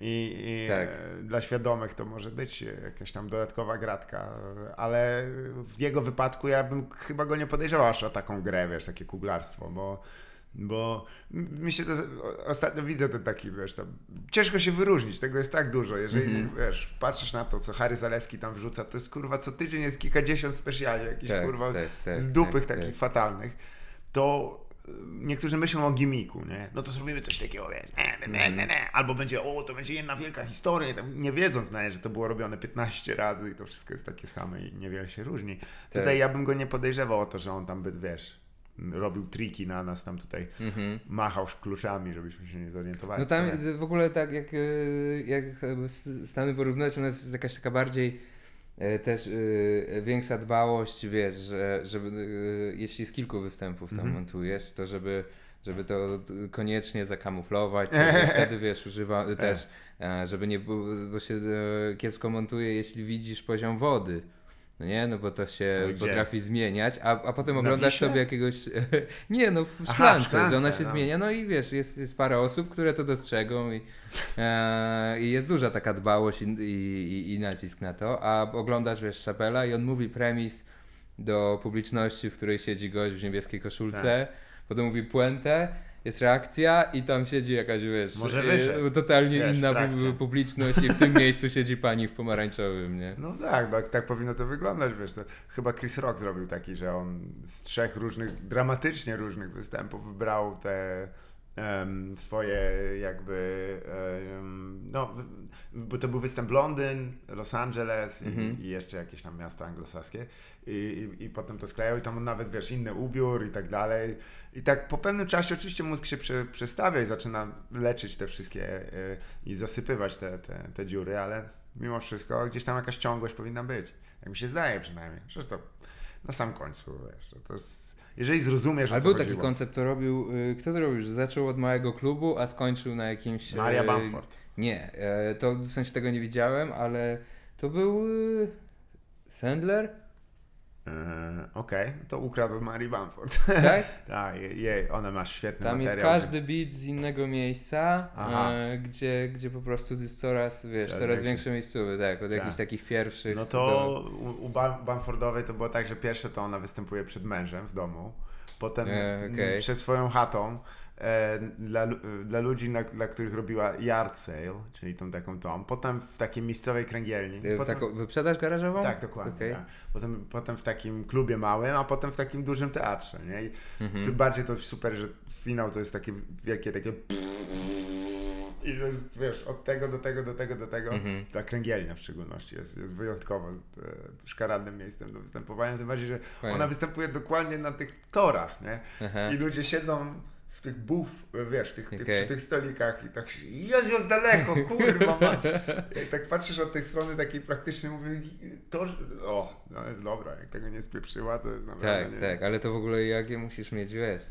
I, i Tak. e, dla świadomych to może być jakaś tam dodatkowa gratka, ale w jego wypadku ja bym chyba go nie podejrzewał aż o taką grę, wiesz, takie kuglarstwo, bo bo mi się to, ostatnio widzę ten taki, wiesz, tam, ciężko się wyróżnić, tego jest tak dużo, jeżeli, Mhm. wiesz, patrzysz na to, co Harry Zaleski tam wrzuca, to jest, kurwa, co tydzień jest kilkadziesiąt specjali, jakichś, Tak, kurwa, tak, tak, z dupych tak, takich tak. fatalnych, to y, niektórzy myślą o gimiku, nie? No to zrobimy coś takiego, wiesz, nie, nie, nie, nie, nie. albo będzie, o, to będzie jedna wielka historia, nie wiedząc, nawet, że to było robione 15 razy i to wszystko jest takie same i niewiele się różni. Tutaj ja bym go nie podejrzewał o to, że on tam by, wiesz, robił triki na nas tam tutaj, machał kluczami, żebyśmy się nie zorientowali. Mhm. No tam w ogóle tak jak, e, jak Stany porównać, u nas jest jakaś taka bardziej e, też e, większa dbałość, wiesz, że żeby, e, jeśli z kilku występów tam Mhm. montujesz, to żeby, żeby to koniecznie zakamuflować, [LAUGHS] wtedy wiesz, używa też, e, żeby nie było, bo się e, kiepsko montuje, jeśli widzisz poziom wody. No nie, no bo to się No gdzie? potrafi zmieniać, a, a potem oglądasz sobie jakiegoś. [LAUGHS] Nie, no w Aha, w szklance, szklance, że ona się no. zmienia. No i wiesz, jest, jest parę osób, które to dostrzegą i, e, i jest duża taka dbałość i, i, i nacisk na to. A oglądasz, wiesz, Chapela i on mówi premis do publiczności, w której siedzi gość w niebieskiej koszulce, Tak. potem mówi puentę, jest reakcja i tam siedzi jakaś, wiesz, Może e, wyszedł, totalnie wiesz, inna publiczność i w tym [LAUGHS] miejscu siedzi pani w pomarańczowym, nie? No tak, tak, tak powinno to wyglądać, wiesz, to chyba Chris Rock zrobił taki, że on z trzech różnych, dramatycznie różnych występów wybrał te em, swoje jakby, em, no, bo to był występ Londyn, Los Angeles i, i jeszcze jakieś tam miasta anglosaskie I, i, i potem to sklejał i tam on nawet, wiesz, inny ubiór i tak dalej. I tak po pewnym czasie oczywiście mózg się prze, przestawia i zaczyna leczyć te wszystkie y, i zasypywać te, te, te dziury, ale mimo wszystko gdzieś tam jakaś ciągłość powinna być. Jak mi się zdaje przynajmniej. Zresztą na sam końcu, wiesz, to, to jest, jeżeli zrozumiesz, Ale był taki chodziło. koncept, to robił, y, kto to robił, że zaczął od małego klubu, a skończył na jakimś... Maria y, Bamford. Nie, e, to w sensie tego nie widziałem, ale to był y, Sandler, E, Okej, to ukradł od Marii Bamford. tak? [LAUGHS] tak, jej, ona ma świetny Tam jest materiał. każdy beat z innego miejsca, e, gdzie, gdzie po prostu jest coraz, wiesz, Coraz coraz większe miejscowy, tak, od Tak. jakichś takich pierwszych No to u, u Bam- Bamfordowej to było tak, że pierwsze to ona występuje przed mężem w domu, potem E, okej. przed swoją chatą dla, lu- dla ludzi, na, dla których robiła yard sale, czyli tą taką tą, potem w takiej miejscowej kręgielni. do, Potem, taką wyprzedaż garażową? tak, dokładnie. Okej. Tak. Potem, potem w takim klubie małym, a potem w takim dużym teatrze. Nie? I Mhm. tym bardziej to super, że finał to jest takie wielkie takie i to jest, wiesz, od tego do tego, do tego, do tego. Mhm. Ta kręgielnia w szczególności jest, jest wyjątkowo e, szkaradnym miejscem do występowania, tym bardziej, że Fajnie. ona występuje dokładnie na tych torach, nie? Aha. I ludzie siedzą w tych buf, wiesz, tych, tych, Okej. przy tych stolikach i tak się, Jezu, jak daleko, kurwa mać. [LAUGHS] Jak tak patrzysz od tej strony takiej praktycznie, mówię, to, o, no jest dobra, jak tego nie spieprzyła, to jest naprawdę, Tak, nie tak, ale to w ogóle jakie musisz mieć, wiesz,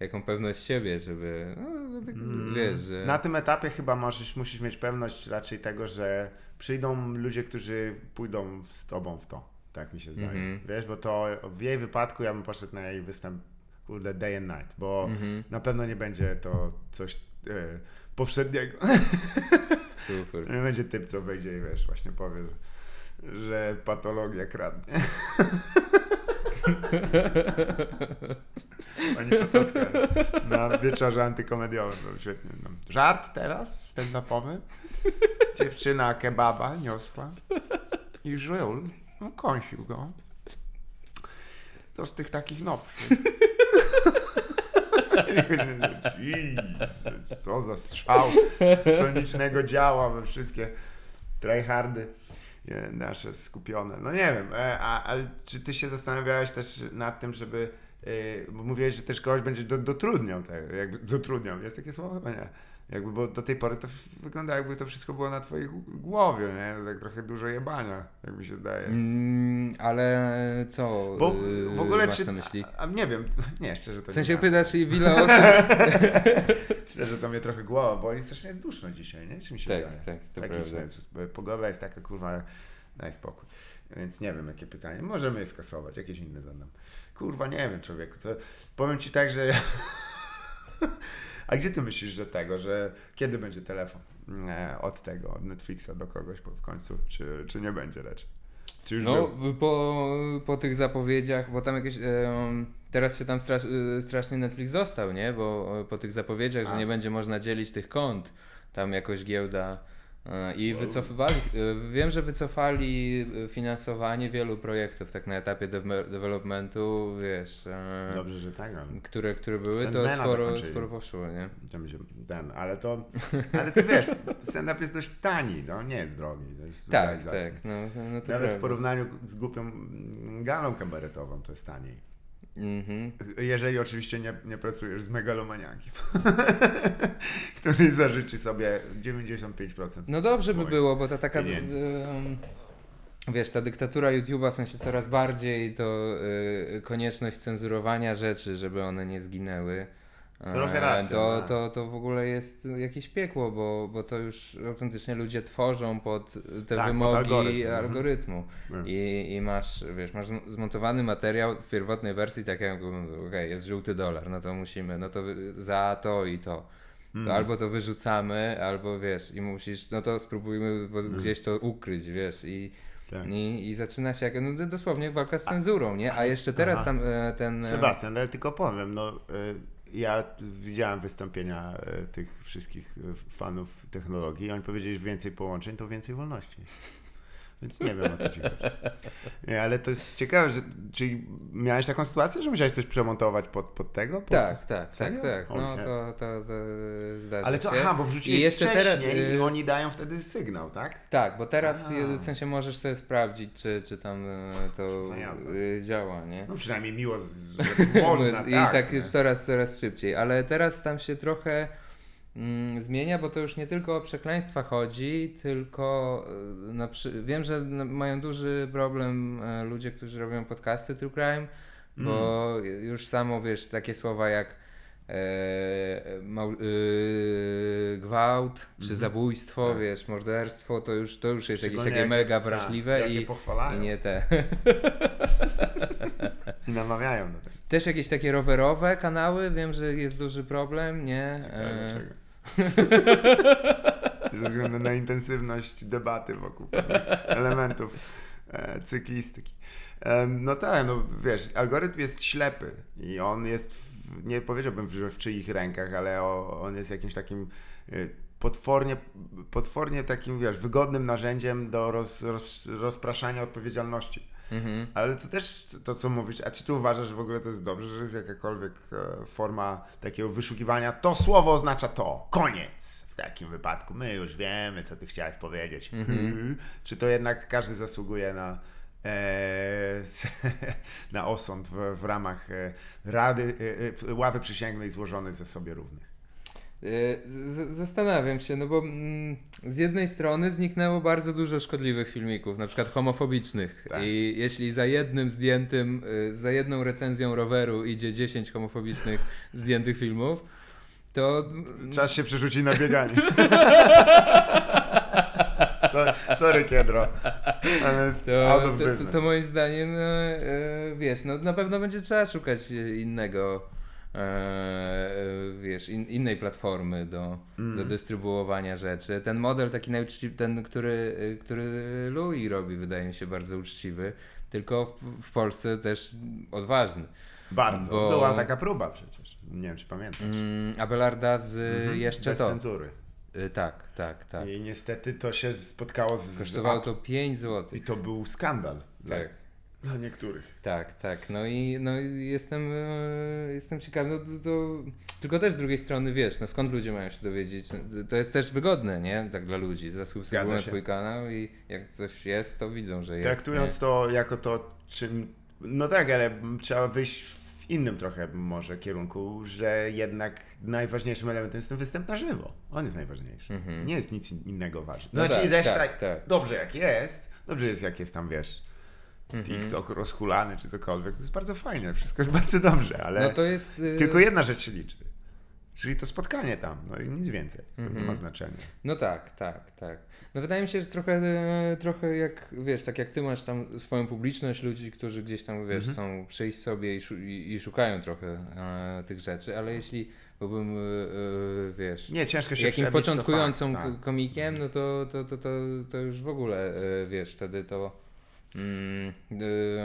jaką pewność siebie, żeby, no, bo tak, wiesz, że... Na tym etapie chyba możesz, musisz mieć pewność raczej tego, że przyjdą ludzie, którzy pójdą z tobą w to. Tak mi się zdaje. Mhm. Wiesz, bo to w jej wypadku ja bym poszedł na jej występ, kurde, day and night, bo Mhm. na pewno nie będzie to coś e, powszedniego. [LAUGHS] Super. Nie będzie typ, co wejdzie i wiesz, właśnie powie, że, że patologia kradnie. [LAUGHS] Pani Potocka na wieczorze antykomediowym, to świetnie. No. Żart teraz, stand-upowy. Dziewczyna kebaba niosła i Żul no, kąsił go. To z tych takich nowszych. [LAUGHS] [LAUGHS] Jezus, co za strzał sonicznego działa we wszystkie tryhardy nasze skupione. No nie wiem, e, ale czy ty się zastanawiałeś też nad tym, żeby e, bo mówiłeś, że też kogoś będzie do, dotrudniał, tak, jakby dotrudniał, jest takie słowo? Nie. Jakby, bo do tej pory to wygląda jakby to wszystko było na twojej głowie, nie? Tak trochę dużo jebania, jak mi się zdaje. Mm, ale co Bo yy, w ogóle masz czy... na myśli? A, a nie wiem, [LAUGHS] nie, szczerze to W sensie nie pytasz, ile [LAUGHS] osób... Szczerze to mnie trochę głowa boli, strasznie jest duszno dzisiaj, nie? Czy mi się Tak, wydaje? tak, to Tragiczne prawda. jest. Pogoda jest taka, kurwa, daj spokój. Więc nie wiem, jakie pytanie. Możemy je skasować, jakieś inne zadam. Kurwa, nie wiem, człowieku. Co... Powiem ci tak, że... [LAUGHS] A gdzie ty myślisz, że tego, że kiedy będzie telefon od tego, od Netflixa do kogoś w końcu? Czy, czy nie będzie raczej? Czy już No, był? po, po tych zapowiedziach, bo tam jakieś. teraz się tam strasz, strasznie Netflix dostał, nie? Bo e, po tych zapowiedziach, A. że nie będzie można dzielić tych kont, tam jakoś giełda. E, I wycofywali, e, wiem, że wycofali e, finansowanie wielu projektów tak na etapie dev- developmentu, wiesz, Dobrze, że tak, które, które były, to sporo, dokończyli. sporo poszło, nie? Ten, ale to, ale to wiesz, stand-up jest dość tani, no nie jest drogi. To jest Tak, realizacja. tak, no, no Nawet w porównaniu z głupią galą kabaretową to jest taniej. Mhm. Jeżeli oczywiście nie, nie pracujesz z megalomaniakiem, [LAUGHS] który zażyczy sobie 95%. No dobrze by było, bo ta taka. pieniędzy. Wiesz, ta dyktatura YouTube'a w sensie coraz bardziej to y, konieczność cenzurowania rzeczy, żeby one nie zginęły. E, Trochę racja, To, no. to, to w ogóle jest jakieś piekło, bo, bo to już autentycznie ludzie tworzą pod te Tak, pod wymogi algorytm, mhm. algorytmu. Mhm. I, I masz, wiesz, masz zm- zmontowany materiał w pierwotnej wersji, tak jak okej, jest żółty dolar, no to musimy, no to za to i to. To Mhm. albo to wyrzucamy, albo wiesz, i musisz, no to spróbujmy bo gdzieś to ukryć, wiesz, i, Tak. i, i zaczyna się jak, no dosłownie walka z cenzurą, nie? A jeszcze teraz aha. tam e, ten... e, Sebastian, ale tylko powiem, no y, ja widziałem wystąpienia y, tych wszystkich y, fanów technologii i oni powiedzieli, że więcej połączeń to więcej wolności. Więc nie wiem o co ci chodzi. Nie, ale to jest ciekawe, że czyli miałeś taką sytuację, że musiałeś coś przemontować pod, pod tego? Pod... Tak, tak, tak, Serio? tak. No to, to, to zdarza Ale się. aha, bo wrzuciłeś I jeszcze teraz, wcześniej i y, oni dają wtedy sygnał, tak? Tak, bo teraz A. y, w sensie możesz sobie sprawdzić, czy, czy tam e, to Co y, działa, nie? No przynajmniej miło, z, [LAUGHS] że można, I tak. tak nie? coraz, coraz szybciej. Ale teraz tam się trochę zmienia, bo to już nie tylko o przekleństwa chodzi, tylko e, na przy... wiem, że mają duży problem e, ludzie, którzy robią podcasty True Crime, bo Mm. już samo wiesz takie słowa jak e, mał, y, gwałt czy zabójstwo, Tak. wiesz, morderstwo, to już, to już jest jakieś takie jak- mega tak, wrażliwe je i, i nie te. [LAUGHS] i namawiają do tego. Też jakieś takie rowerowe kanały, wiem, że jest duży problem, nie? Ciekawe, E. [LAUGHS] Ze względu na intensywność debaty wokół elementów e, cyklistyki. Em, no tak, no wiesz, algorytm jest ślepy i on jest, w, nie powiedziałbym, że w czyich rękach, ale o, on jest jakimś takim e, potwornie, potwornie takim, wiesz, wygodnym narzędziem do roz, roz, rozpraszania odpowiedzialności. Mhm. Ale to też to, co mówisz, a czy ty uważasz, że w ogóle to jest dobrze, że jest jakakolwiek e, forma takiego wyszukiwania? To słowo oznacza to. Koniec. W takim wypadku my już wiemy, co ty chciałeś powiedzieć. Mhm. Czy to jednak każdy zasługuje na, e, [LAUGHS] na osąd w, w ramach e, Rady, ławy przysięgłej złożonej ze sobie równych? E, Zastanawiam się, no bo mm, z jednej strony zniknęło bardzo dużo szkodliwych filmików, na przykład homofobicznych. Tak. I jeśli za jednym zdjętym, y, za jedną recenzją roweru idzie 10 homofobicznych [LAUGHS] zdjętych filmów, to Czas się przerzuci na bieganie. [LAUGHS] Sorry, Kiedro. To, to, to, moim zdaniem, no, e, wiesz, no na pewno będzie trzeba szukać e, innego, e, e, wiesz, in, innej platformy do, do dystrybuowania rzeczy. Ten model taki najuczciwy, ten, który, e, który Louis robi, wydaje mi się bardzo uczciwy, tylko w, w Polsce też odważny. Bardzo. Bo- Była taka próba przecież. Nie wiem, czy pamiętasz. Mm, Abelarda z Mhm. jeszcze Bez to. cenzury. E, tak, tak, tak. I niestety to się spotkało z... Kosztowało to 5 zł. I to był skandal. Tak. Dla niektórych. Tak, tak. No i, no i jestem, e, jestem ciekawy. No to, to, tylko też z drugiej strony wiesz, no skąd ludzie mają się dowiedzieć? No, To jest też wygodne, nie? Tak dla ludzi. Zasubskrybują twój kanał i jak coś jest, to widzą, że jest. Traktując to jako to, czym. No tak, ale trzeba wyjść w innym trochę może kierunku, że jednak najważniejszym elementem jest ten występ na żywo. On jest najważniejszy. Nie jest nic innego ważne. No znaczy tak, reszta tak, tak. dobrze jak jest, dobrze jest jak jest tam, wiesz, Mhm. TikTok rozhulany czy cokolwiek. To jest bardzo fajne, wszystko jest [LAUGHS] bardzo dobrze, ale No jest. y, tylko jedna rzecz się liczy. Czyli to spotkanie tam, no i nic więcej. To Mhm. nie ma znaczenia. No tak, tak, tak. No wydaje mi się, że trochę, e, trochę jak, wiesz, tak jak ty masz tam swoją publiczność ludzi, którzy gdzieś tam, wiesz, Mhm. są przyjść sobie i, szu- i, szukają trochę e, tych rzeczy, ale jeśli byłbym, e, wiesz, Nie, ciężko się jakim fakt, tak. komikiem, no to, to, to, to, to już w ogóle, e, wiesz, wtedy to mm,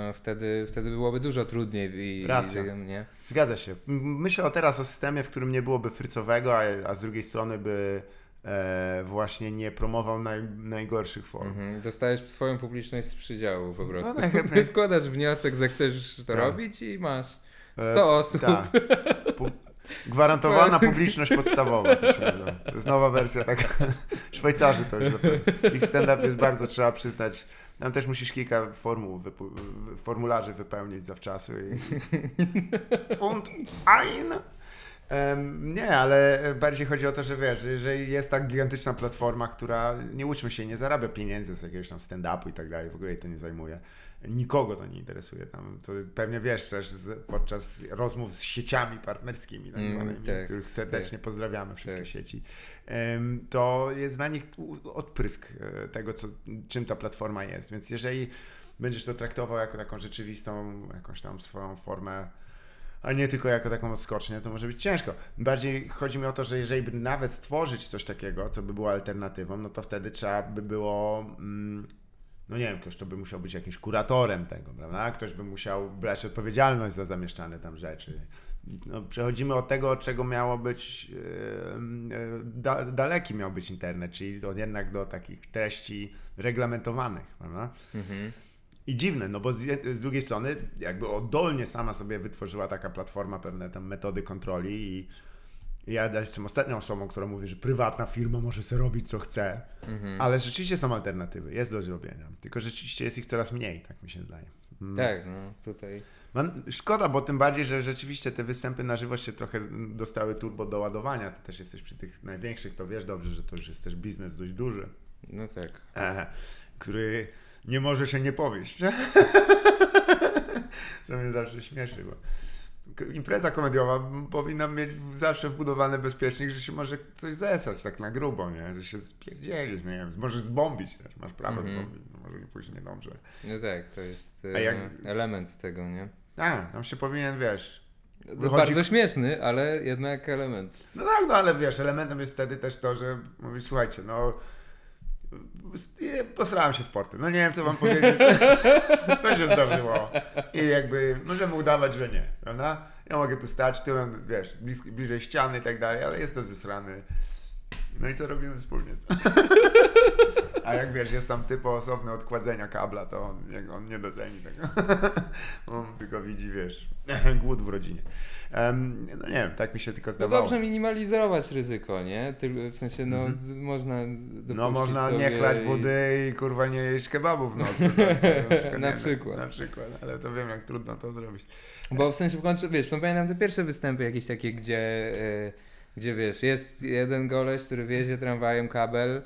e, wtedy, wtedy byłoby dużo trudniej i, Racja. i nie? Zgadza się. Myślę o teraz o systemie, w którym nie byłoby frycowego, a, a z drugiej strony by e, właśnie nie promował naj, najgorszych form. Mhm. Dostajesz swoją publiczność z przydziału po prostu. [LAUGHS] najchętniej. Składasz wniosek, zechcesz to Tak. robić i masz 100 E, osób. Tak. Pu- Gwarantowana publiczność podstawowa to się nazywa. To jest nowa wersja taka. [LAUGHS] Szwajcarzy to już. Ich stand-up jest bardzo, trzeba przyznać. Tam też musisz kilka formuł, wypu- formularzy wypełnić zawczasu. I... [LAUGHS] Und ein. Em, nie, ale bardziej chodzi o to, że wiesz, że- że jest tak gigantyczna platforma, która, nie łudźmy się, nie zarabia pieniędzy z jakiegoś tam stand-upu i tak dalej, w ogóle jej to nie zajmuje. Nikogo to nie interesuje tam, to pewnie wiesz też z, podczas rozmów z sieciami partnerskimi, tak Mm, zwanymi, tak, których serdecznie pozdrawiamy, wszystkie tak. sieci. To jest dla nich odprysk e, tego, co, czym ta platforma jest, więc jeżeli będziesz to traktował jako taką rzeczywistą, jakąś tam swoją formę a nie tylko jako taką odskocznię, to może być ciężko. Bardziej chodzi mi o to, że jeżeli by nawet stworzyć coś takiego, co by było alternatywą, no to wtedy trzeba by było, mm, no nie wiem, ktoś to by musiał być jakimś kuratorem tego, prawda? Ktoś by musiał brać odpowiedzialność za zamieszczane tam rzeczy. No, przechodzimy od tego, od czego miało być, yy, yy, da, daleki miał być internet, czyli od jednak do takich treści reglamentowanych, prawda? Mhm. I dziwne, no bo z, z drugiej strony jakby oddolnie sama sobie wytworzyła taka platforma pewne tam metody kontroli i ja jestem ostatnią osobą, która mówi, że prywatna firma może sobie robić co chce, Mhm. ale rzeczywiście są alternatywy, jest do zrobienia, tylko rzeczywiście jest ich coraz mniej, tak mi się zdaje. Mm. Tak, no tutaj. Mam, szkoda, bo tym bardziej, że rzeczywiście te występy na żywo się trochę dostały turbo do ładowania, ty też jesteś przy tych największych, to wiesz dobrze, że to już jest też biznes dość duży, No tak. e, który nie może się nie powieść. [LAUGHS] To mnie zawsze śmieszy, bo impreza komediowa powinna mieć zawsze wbudowany bezpiecznik, że się może coś zesać tak na grubo, nie? Że się spierdzielić, nie wiem, możesz zbombić też, masz prawo Mhm. zbombić, no może pójść niedobrze. No tak, to jest A e, jak- element tego, nie? A, tam się powinien, wiesz... Wychodzi- Bardzo śmieszny, ale jednak element. No tak, no ale wiesz, elementem jest wtedy też to, że mówisz, słuchajcie, no posrałem się w porty, no nie wiem co wam powiedzieć, [LAUGHS] to się zdarzyło i jakby możemy udawać, że nie, prawda? Ja mogę tu stać tyłem, wiesz, bliżej ściany i tak dalej, ale jestem zesrany. No i co robimy wspólnie? [LAUGHS] A jak wiesz, jest tam typ osobny od kładzenia kabla, to on, on nie doceni tego. [LAUGHS] On tylko widzi, wiesz, głód w rodzinie. Em, no nie wiem, tak mi się tylko No zdawało. dobrze minimalizować ryzyko, nie? Tyl- W sensie, no, Mhm. można No można nie chlać i- wody i kurwa nie jeść kebabów w nocy. tak? [LAUGHS] Na Nie, przykład. Na przykład, ale to wiem jak trudno to zrobić. Bo w sensie w końcu, wiesz, no pamiętam te pierwsze występy jakieś takie, gdzie, e, gdzie wiesz, jest jeden goleś, który wiezie tramwajem kabel,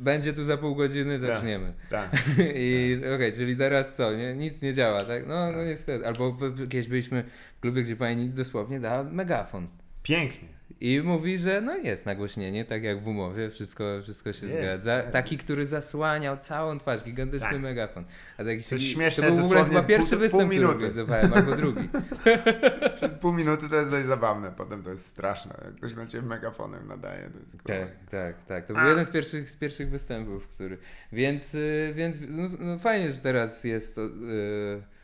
będzie tu za pół godziny, zaczniemy. Tak. [LAUGHS] I okej, czyli teraz co, nie? nic nie działa, tak? No, no niestety. Albo kiedyś byliśmy w klubie, gdzie pani dosłownie dała megafon. Pięknie. I mówi, że no jest nagłośnienie, tak jak w umowie, wszystko, wszystko się Jest, zgadza. jest. Taki, który zasłaniał całą twarz, gigantyczny Tak. megafon. A taki, To śmieszne, to był w ogóle chyba pierwszy pół- pół występ, który minuty. organizowałem, albo drugi. Przed [LAUGHS] pół minuty to jest dość zabawne, potem to jest straszne. Jak ktoś na ciebie megafonem nadaje, to jest kurwa. Tak, tak, tak. To był jeden z pierwszych, z pierwszych występów, który. Więc, y, więc no, no fajnie, że teraz jest to. y, e,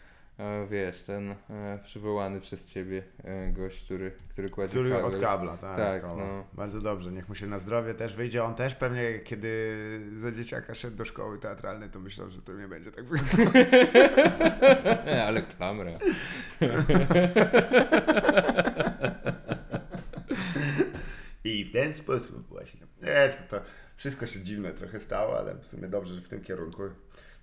wiesz, ten e, przywołany przez ciebie e, gość, który, który kładzie Który kabel. od kabla, tak. Tak, no. Bardzo dobrze, niech mu się na zdrowie też wyjdzie. On też pewnie, kiedy za dzieciaka szedł do szkoły teatralnej, to myślał, że to nie będzie tak wyglądało. Ale klamra. I w ten sposób właśnie. Wiesz, to wszystko się dziwne trochę stało, ale w sumie dobrze, że w tym kierunku.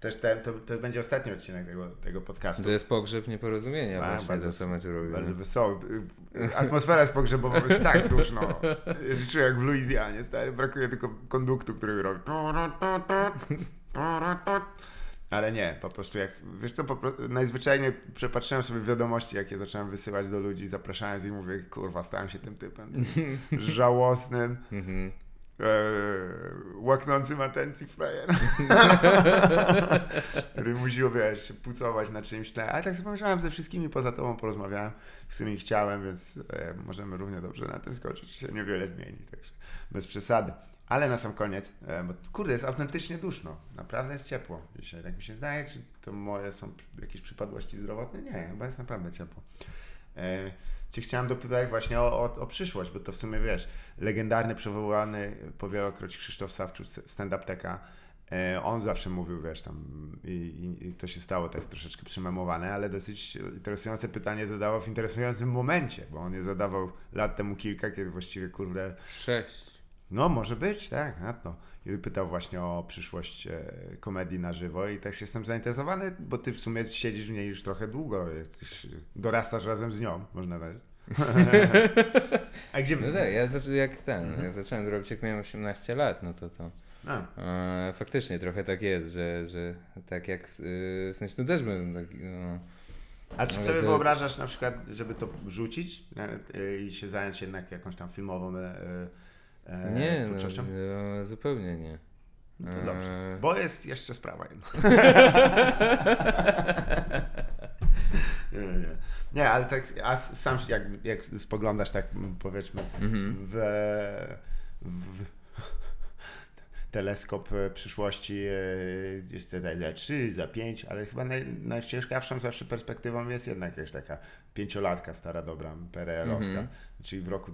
Też to, to będzie ostatni odcinek tego, tego podcastu. To jest pogrzeb nieporozumienia A, właśnie, bardzo- co my tu robimy. Bardzo wesoły. Atmosfera jest pogrzebowa, jest tak duszno. Czuję jak w Luizjanie, stary. Brakuje tylko konduktu, który robi. Ale nie, po prostu jak, wiesz co, po, najzwyczajniej przepatrzyłem sobie wiadomości, jakie zacząłem wysyłać do ludzi, zapraszając ich, mówię, kurwa, stałem się tym typem, tym [LAUGHS] żałosnym, Mhm. Łaknącym atencji frajer, [LAUGHS] który musiał, wiesz, się pucować na czymś, tam. ale tak sobie pomyślałem, ze wszystkimi poza tobą porozmawiałem, z którymi chciałem, więc e, możemy równie dobrze na tym skoczyć, się niewiele zmieni, także bez przesady. Ale na sam koniec, e, bo kurde, jest autentycznie duszno, naprawdę jest ciepło dzisiaj, tak mi się zdaje, czy to moje są jakieś przypadłości zdrowotne? Nie, chyba jest naprawdę ciepło. E, Cię chciałem dopytać właśnie o, o, o przyszłość, bo to w sumie wiesz, legendarny, przywołany powielokroć Krzysztof Sawczuk, stand-up teka, e, on zawsze mówił, wiesz, tam i, i, i to się stało tak troszeczkę przymemowane, ale dosyć interesujące pytanie zadawał w interesującym momencie, bo on je zadawał lat temu kilka, kiedy właściwie, kurde, Sześć. no, może być, tak, na to. I pytał właśnie o przyszłość e, komedii na żywo i też jestem zainteresowany, bo ty w sumie siedzisz w niej już trochę długo, jesteś, dorastasz razem z nią, można powiedzieć. [LAUGHS] A gdzie... No tak, ja zaczę, jak ten, Mhm. jak zacząłem robić, jak miałem 18 lat, no to to A, e, faktycznie trochę tak jest, że, że tak jak, w, w sensie to też bym no, a czy sobie to- wyobrażasz na przykład, żeby to rzucić e, i się zająć jednak jakąś tam filmową e, e, nie, twórczością? no, no, zupełnie nie. No to dobrze, E, bo jest jeszcze sprawa jedna. [LAUGHS] nie, nie, nie. ale tak, a sam jak, jak spoglądasz tak powiedzmy Mhm. w, w [LAUGHS] teleskop e, przyszłości e, gdzieś te za 3, za 5, ale chyba naj, najciekawszą zawsze perspektywą jest jednak jakaś taka pięciolatka stara dobra PRL-owska, Mhm. czyli w roku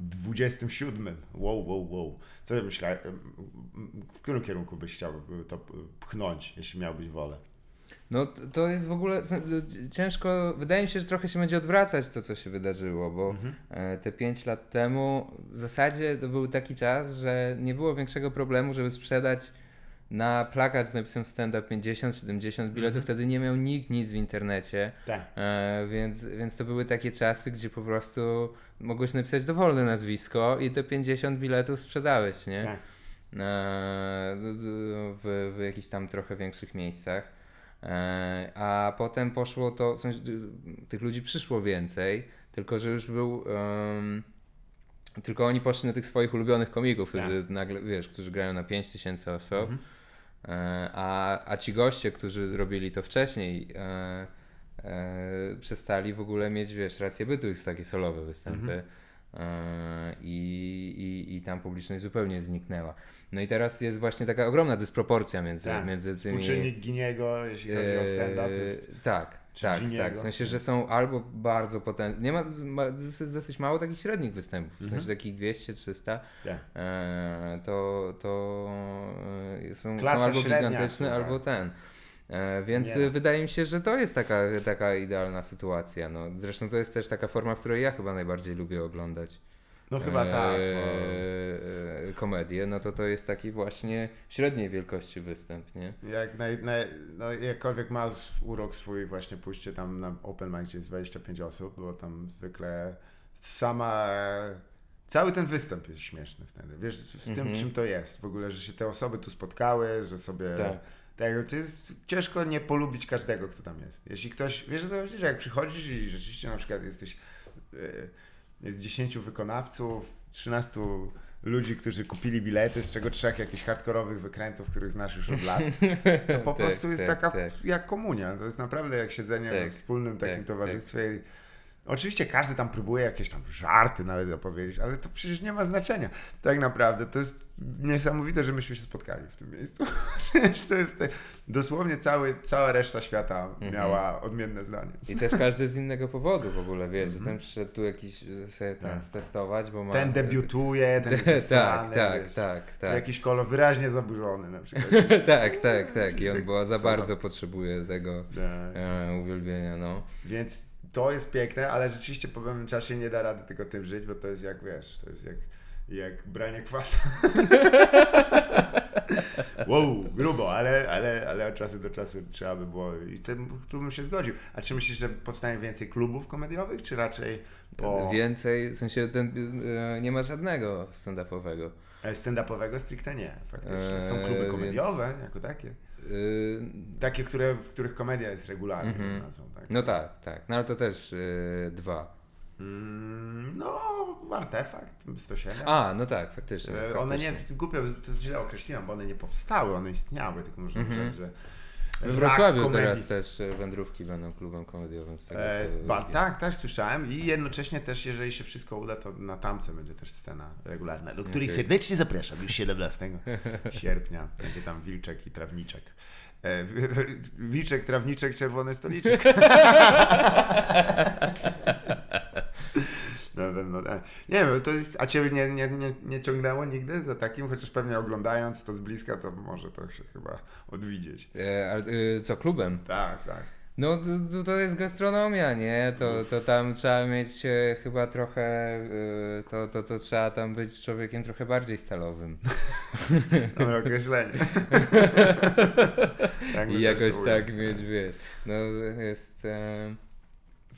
2027. Wow, wow, wow. Co ty myślałeś, w którym kierunku byś chciał to pchnąć, jeśli miałbyś wolę? No to jest w ogóle ciężko, wydaje mi się, że trochę się będzie odwracać to, co się wydarzyło, bo Mhm. e, te 5 lat temu w zasadzie to był taki czas, że nie było większego problemu, żeby sprzedać na plakat z napisem stand-up 50-70 biletów, Mhm. wtedy nie miał nikt nic w internecie, Tak. e, więc, więc to były takie czasy, gdzie po prostu mogłeś napisać dowolne nazwisko i te 50 biletów sprzedałeś, nie? Tak. e, w, w jakichś tam trochę większych miejscach. E, A potem poszło to, w sensie, tych ludzi przyszło więcej, tylko że już był. em, tylko oni poszli na tych swoich ulubionych komików, którzy nagle, wiesz, którzy grają na 5000 osób. Mhm. E, A, a ci goście, którzy robili to wcześniej, e, e, przestali w ogóle mieć, wiesz, rację bytu ich takie solowe występy. Mhm. E, i, i, I tam publiczność zupełnie zniknęła. No i teraz jest właśnie taka ogromna dysproporcja między, Tak. między tymi. Współczynnik Giniego, jeśli chodzi o stand-up, jest... Eee, tak, czy tak, Giniego. tak. W sensie, że są albo bardzo potężne. Nie ma, ma jest dosyć mało takich średnich występów, w sensie takich 200-300. Tak. Eee, to to e, są, są albo gigantyczne, słuchaj. albo ten. E, więc Nie. e, wydaje mi się, że to jest taka, taka idealna sytuacja. No, zresztą to jest też taka forma, której ja chyba najbardziej lubię oglądać. No chyba e, tak. Bo... e, komedię, no to to jest taki właśnie średniej wielkości występ, nie? Jak naj, naj, no jakkolwiek ma urok swój właśnie pójście tam na open mic, gdzie jest 25 osób, bo tam zwykle sama... Cały ten występ jest śmieszny wtedy. Wiesz, w tym Mhm. czym to jest w ogóle, że się te osoby tu spotkały, że sobie... Tak. Tego, to jest ciężko nie polubić każdego, kto tam jest. Jeśli ktoś, wiesz, co chodzi, że jak przychodzisz i rzeczywiście na przykład jesteś, yy, jest 10 wykonawców, 13 ludzi, którzy kupili bilety, z czego trzech jakichś hardkorowych wykrętów, których znasz już od lat, to po [LAUGHS] Tak, prostu jest tak, taka tak. jak komunia. To jest naprawdę jak siedzenie Tak, we wspólnym takim tak, towarzystwie. Oczywiście każdy tam próbuje jakieś tam żarty nawet opowiedzieć, ale to przecież nie ma znaczenia. Tak naprawdę to jest niesamowite, że myśmy się spotkali w tym miejscu. [LAUGHS] Przecież to jest te, dosłownie cały, cała reszta świata Mhm. miała odmienne zdanie. I też każdy z innego powodu w ogóle, wiesz, że ten przyszedł tu jakiś sobie tam Tak. stestować, bo ma... Ten debiutuje, ten jest [LAUGHS] tak, zesrany, tak, wiesz. tak, tak. Jakiś kolor wyraźnie zaburzony na przykład. [LAUGHS] tak, tak, tak. I on Tak, była za bardzo potrzebuje tego Tak. e, uwielbienia, no. Więc to jest piękne, ale rzeczywiście po pewnym czasie nie da rady tylko tym żyć, bo to jest jak, wiesz, to jest jak, jak branie kwasa. [LAUGHS] wow, grubo, ale, ale, ale od czasu do czasu trzeba by było i tu bym się zgodził. A czy myślisz, że powstanie więcej klubów komediowych, czy raczej po Więcej, w sensie ten, e, nie ma żadnego stand-upowego. e, stand-upowego stricte nie, faktycznie. Są kluby więc- komediowe jako takie. Y, Takie, które, w których komedia jest regularną Mhm. nazwą, tak? No tak, tak. No ale to też y, dwa. Mm, no, artefakt 107. A, no tak, faktycznie. Faktycznie. One nie, głupio to źle określiłam, bo one nie powstały, one istniały, tylko można Mhm. rzec, że We Wrocławiu komedii- teraz też e, wędrówki będą klubem komediowym z tego E, ba, tak, tak, słyszałem i jednocześnie też, jeżeli się wszystko uda, to na tamce będzie też scena regularna, do której Okej. serdecznie zapraszam już 17 [LAUGHS] sierpnia. Będzie tam Wilczek i Trawniczek. E, wilczek, Trawniczek, Czerwony Stoliczek. [LAUGHS] Pewno, tak. Nie wiem, to jest, a Ciebie nie, nie, nie, nie ciągnęło nigdy za takim, chociaż pewnie oglądając to z bliska, to może to się chyba odwidzieć. E, ale, y, co, klubem? Tak, tak. No to, to, jest gastronomia, nie? To, to tam trzeba mieć e, chyba trochę, e, to, to, to trzeba tam być człowiekiem trochę bardziej stalowym. [LAUGHS] Dobre określenie. [LAUGHS] Tak I jakoś tak mieć, wiesz, no jest... E,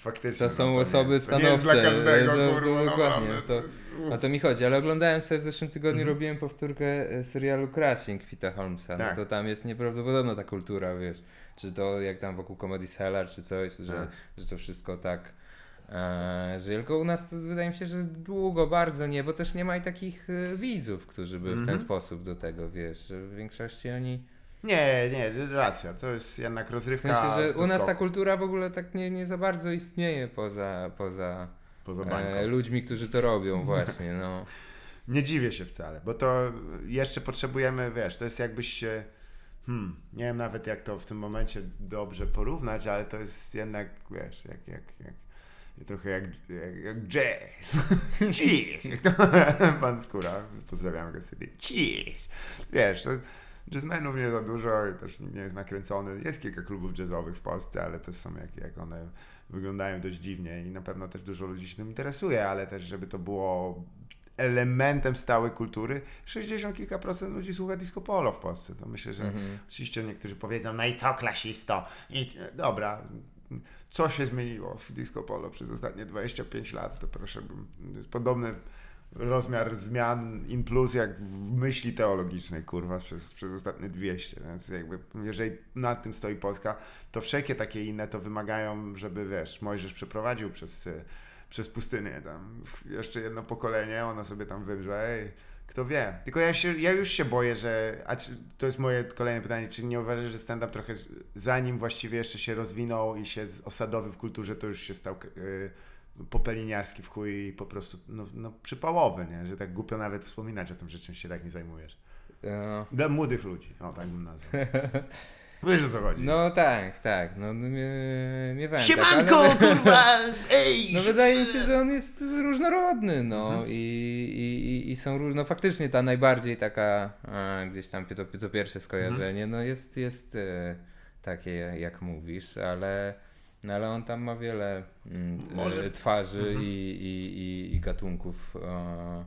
Faktycznie. to są no, nie osoby jest- to nie jest stanowcze. dla każdego, no, kurwa, no, dokładnie, naprawdę, to, o to mi chodzi, ale oglądałem sobie w zeszłym tygodniu, Mhm. robiłem powtórkę e, serialu Crashing Pita Holmesa, Tak. no to tam jest nieprawdopodobna ta kultura, wiesz, czy to jak tam wokół Comedy Cellar, czy coś, że, Tak. że to wszystko tak e, żyje, tylko u nas to wydaje mi się, że długo bardzo nie, bo też nie ma i takich e, widzów, którzy by w ten Mhm. sposób do tego, wiesz, że w większości oni, Nie, nie, racja. To jest jednak w rozrywka. sensie, że u nas ta kultura w ogóle tak nie, nie za bardzo istnieje poza, poza Poza e, ludźmi, którzy to robią [LAUGHS] właśnie, no. Nie dziwię się wcale, bo to jeszcze potrzebujemy, wiesz, to jest jakbyś się. Hmm, nie wiem nawet jak to w tym momencie dobrze porównać, ale to jest jednak, wiesz, jak, jak, jak trochę jak, jak, jak jazz. [LAUGHS] Cheers! Jak to [LAUGHS] pan Skóra, pozdrawiam go sobie. Cheers! Wiesz, to jazzmenów nie za dużo i też nie jest nakręcony. Jest kilka klubów jazzowych w Polsce, ale to są jak, jak one wyglądają dość dziwnie i na pewno też dużo ludzi się tym interesuje, ale też żeby to było elementem stałej kultury, 60 kilka procent ludzi słucha disco polo w Polsce. To myślę, że Mhm. oczywiście niektórzy powiedzą, no i co klasisto? I dobra, co się zmieniło w disco polo przez ostatnie 25 lat? To proszę, jest podobny rozmiar zmian in plus jak w myśli teologicznej, kurwa, przez, przez ostatnie 200. Więc jakby, jeżeli nad tym stoi Polska, to wszelkie takie inne to wymagają, żeby, wiesz, Mojżesz przeprowadził przez, y, przez pustynię tam jeszcze jedno pokolenie, ono sobie tam wymrze, ej, kto wie. Tylko ja, się, ja już się boję, że, a czy, to jest moje kolejne pytanie, czy nie uważasz, że stand-up trochę, zanim właściwie jeszcze się rozwinął i się osadowy w kulturze, to już się stał y, popeliniarski w chuj po prostu no, no, przypałowy, nie? Że tak głupio nawet wspominać o tym, że czymś się tak nie zajmujesz. E, Dla młodych ludzi, o tak bym nazwał. [LAUGHS] Wiesz o co chodzi. No tak, tak, no mie, miewałem Siemanko, tak, ale, kurwa! [LAUGHS] Ej! No wydaje mi się, że on jest różnorodny, no Mhm. i, i, i, są różne, no faktycznie ta najbardziej taka e, gdzieś tam to, to pierwsze skojarzenie, no jest, jest e, takie jak mówisz, ale, no ale on tam ma wiele mm, Może- e, twarzy Mhm. i, i, i, i gatunków, e,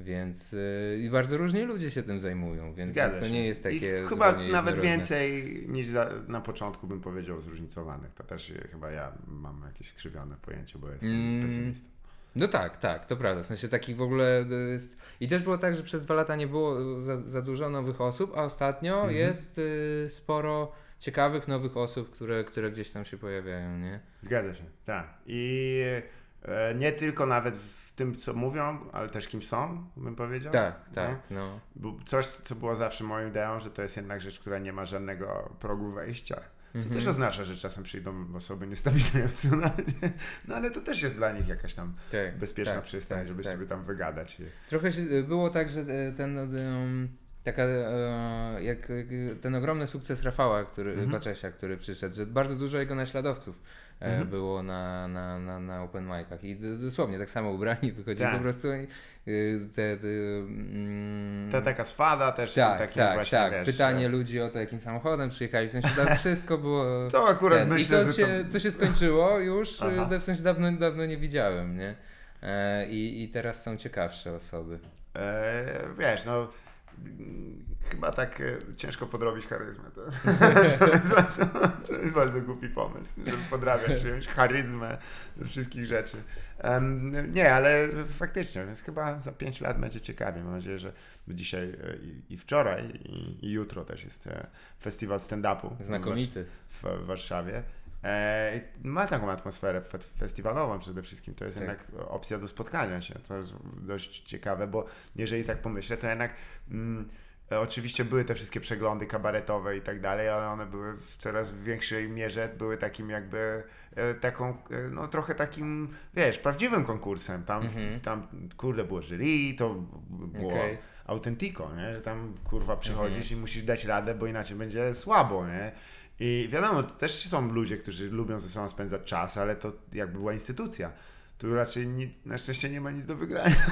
więc e, i bardzo różni ludzie się tym zajmują, więc, Zgadza to nie jest takie I chyba nawet więcej niż za, na początku bym powiedział zróżnicowanych. To też chyba ja mam jakieś skrzywione pojęcie, bo jestem Mm. pesymistą. No tak, tak, to prawda. W sensie takich w ogóle y, jest. I też było tak, że przez dwa lata nie było za, za dużo nowych osób, a ostatnio Mhm. jest y, sporo ciekawych nowych osób, które, które gdzieś tam się pojawiają, nie? Zgadza się, tak. I e, nie tylko nawet w tym, co mówią, ale też kim są, bym powiedział. Tak, No. tak, no. Bo coś, co było zawsze moją ideą, że to jest jednak rzecz, która nie ma żadnego progu wejścia. Co Mhm. też oznacza, że czasem przyjdą osoby niestabilne [LAUGHS] emocjonalnie. No ale to też jest dla nich jakaś tam Tak, bezpieczna tak, przystań, tak, żeby tak. sobie tam wygadać. Trochę się, było tak, że e, ten em, taka, e, jak, ten ogromny sukces Rafała, który, Mhm. Baczesia, który przyszedł, że bardzo dużo jego naśladowców e, Mhm. było na, na, na, na open micach i dosłownie tak samo ubrani [LAUGHS] wychodzili Tak. po prostu i, y, te, te, mm, Ta taka swada też tak, takim tak, właśnie, tak. wiesz, Pytanie że- ludzi o to, jakim samochodem przyjechali, w sensie to wszystko było... [LAUGHS] To akurat ten. myślę, I to że się, to... to się skończyło już, [LAUGHS] Aha. y, w sensie dawno, dawno nie widziałem, nie? E, i, I teraz są ciekawsze osoby. Wiesz, no chyba tak e, ciężko podrobić charyzmę. To, [LAUGHS] to, jest bardzo, to jest bardzo głupi pomysł, żeby podrabiać czyjąś charyzmę ze wszystkich rzeczy. Em, nie, ale faktycznie, więc chyba za 5 lat będzie ciekawie. Mam nadzieję, że dzisiaj e, i, i wczoraj i, i jutro też jest e, festiwal stand-upu Znakomity. w, w Warszawie. E, ma taką atmosferę fe- festiwalową przede wszystkim. To jest Tak. jednak opcja do spotkania się. To jest dość ciekawe, bo jeżeli tak pomyślę, to jednak mm, oczywiście były te wszystkie przeglądy kabaretowe i tak dalej, ale one były w coraz większej mierze były takim jakby e, taką, e, no trochę takim, wiesz, prawdziwym konkursem. Tam, Mhm. tam kurde było jury, to było autentiko, nie? że tam kurwa przychodzisz Mhm. i musisz dać radę, bo inaczej będzie słabo, nie? I wiadomo, to też są ludzie, którzy lubią ze sobą spędzać czas, ale to jakby była instytucja. Tu raczej nic, na szczęście nie ma nic do wygrania. [LAUGHS]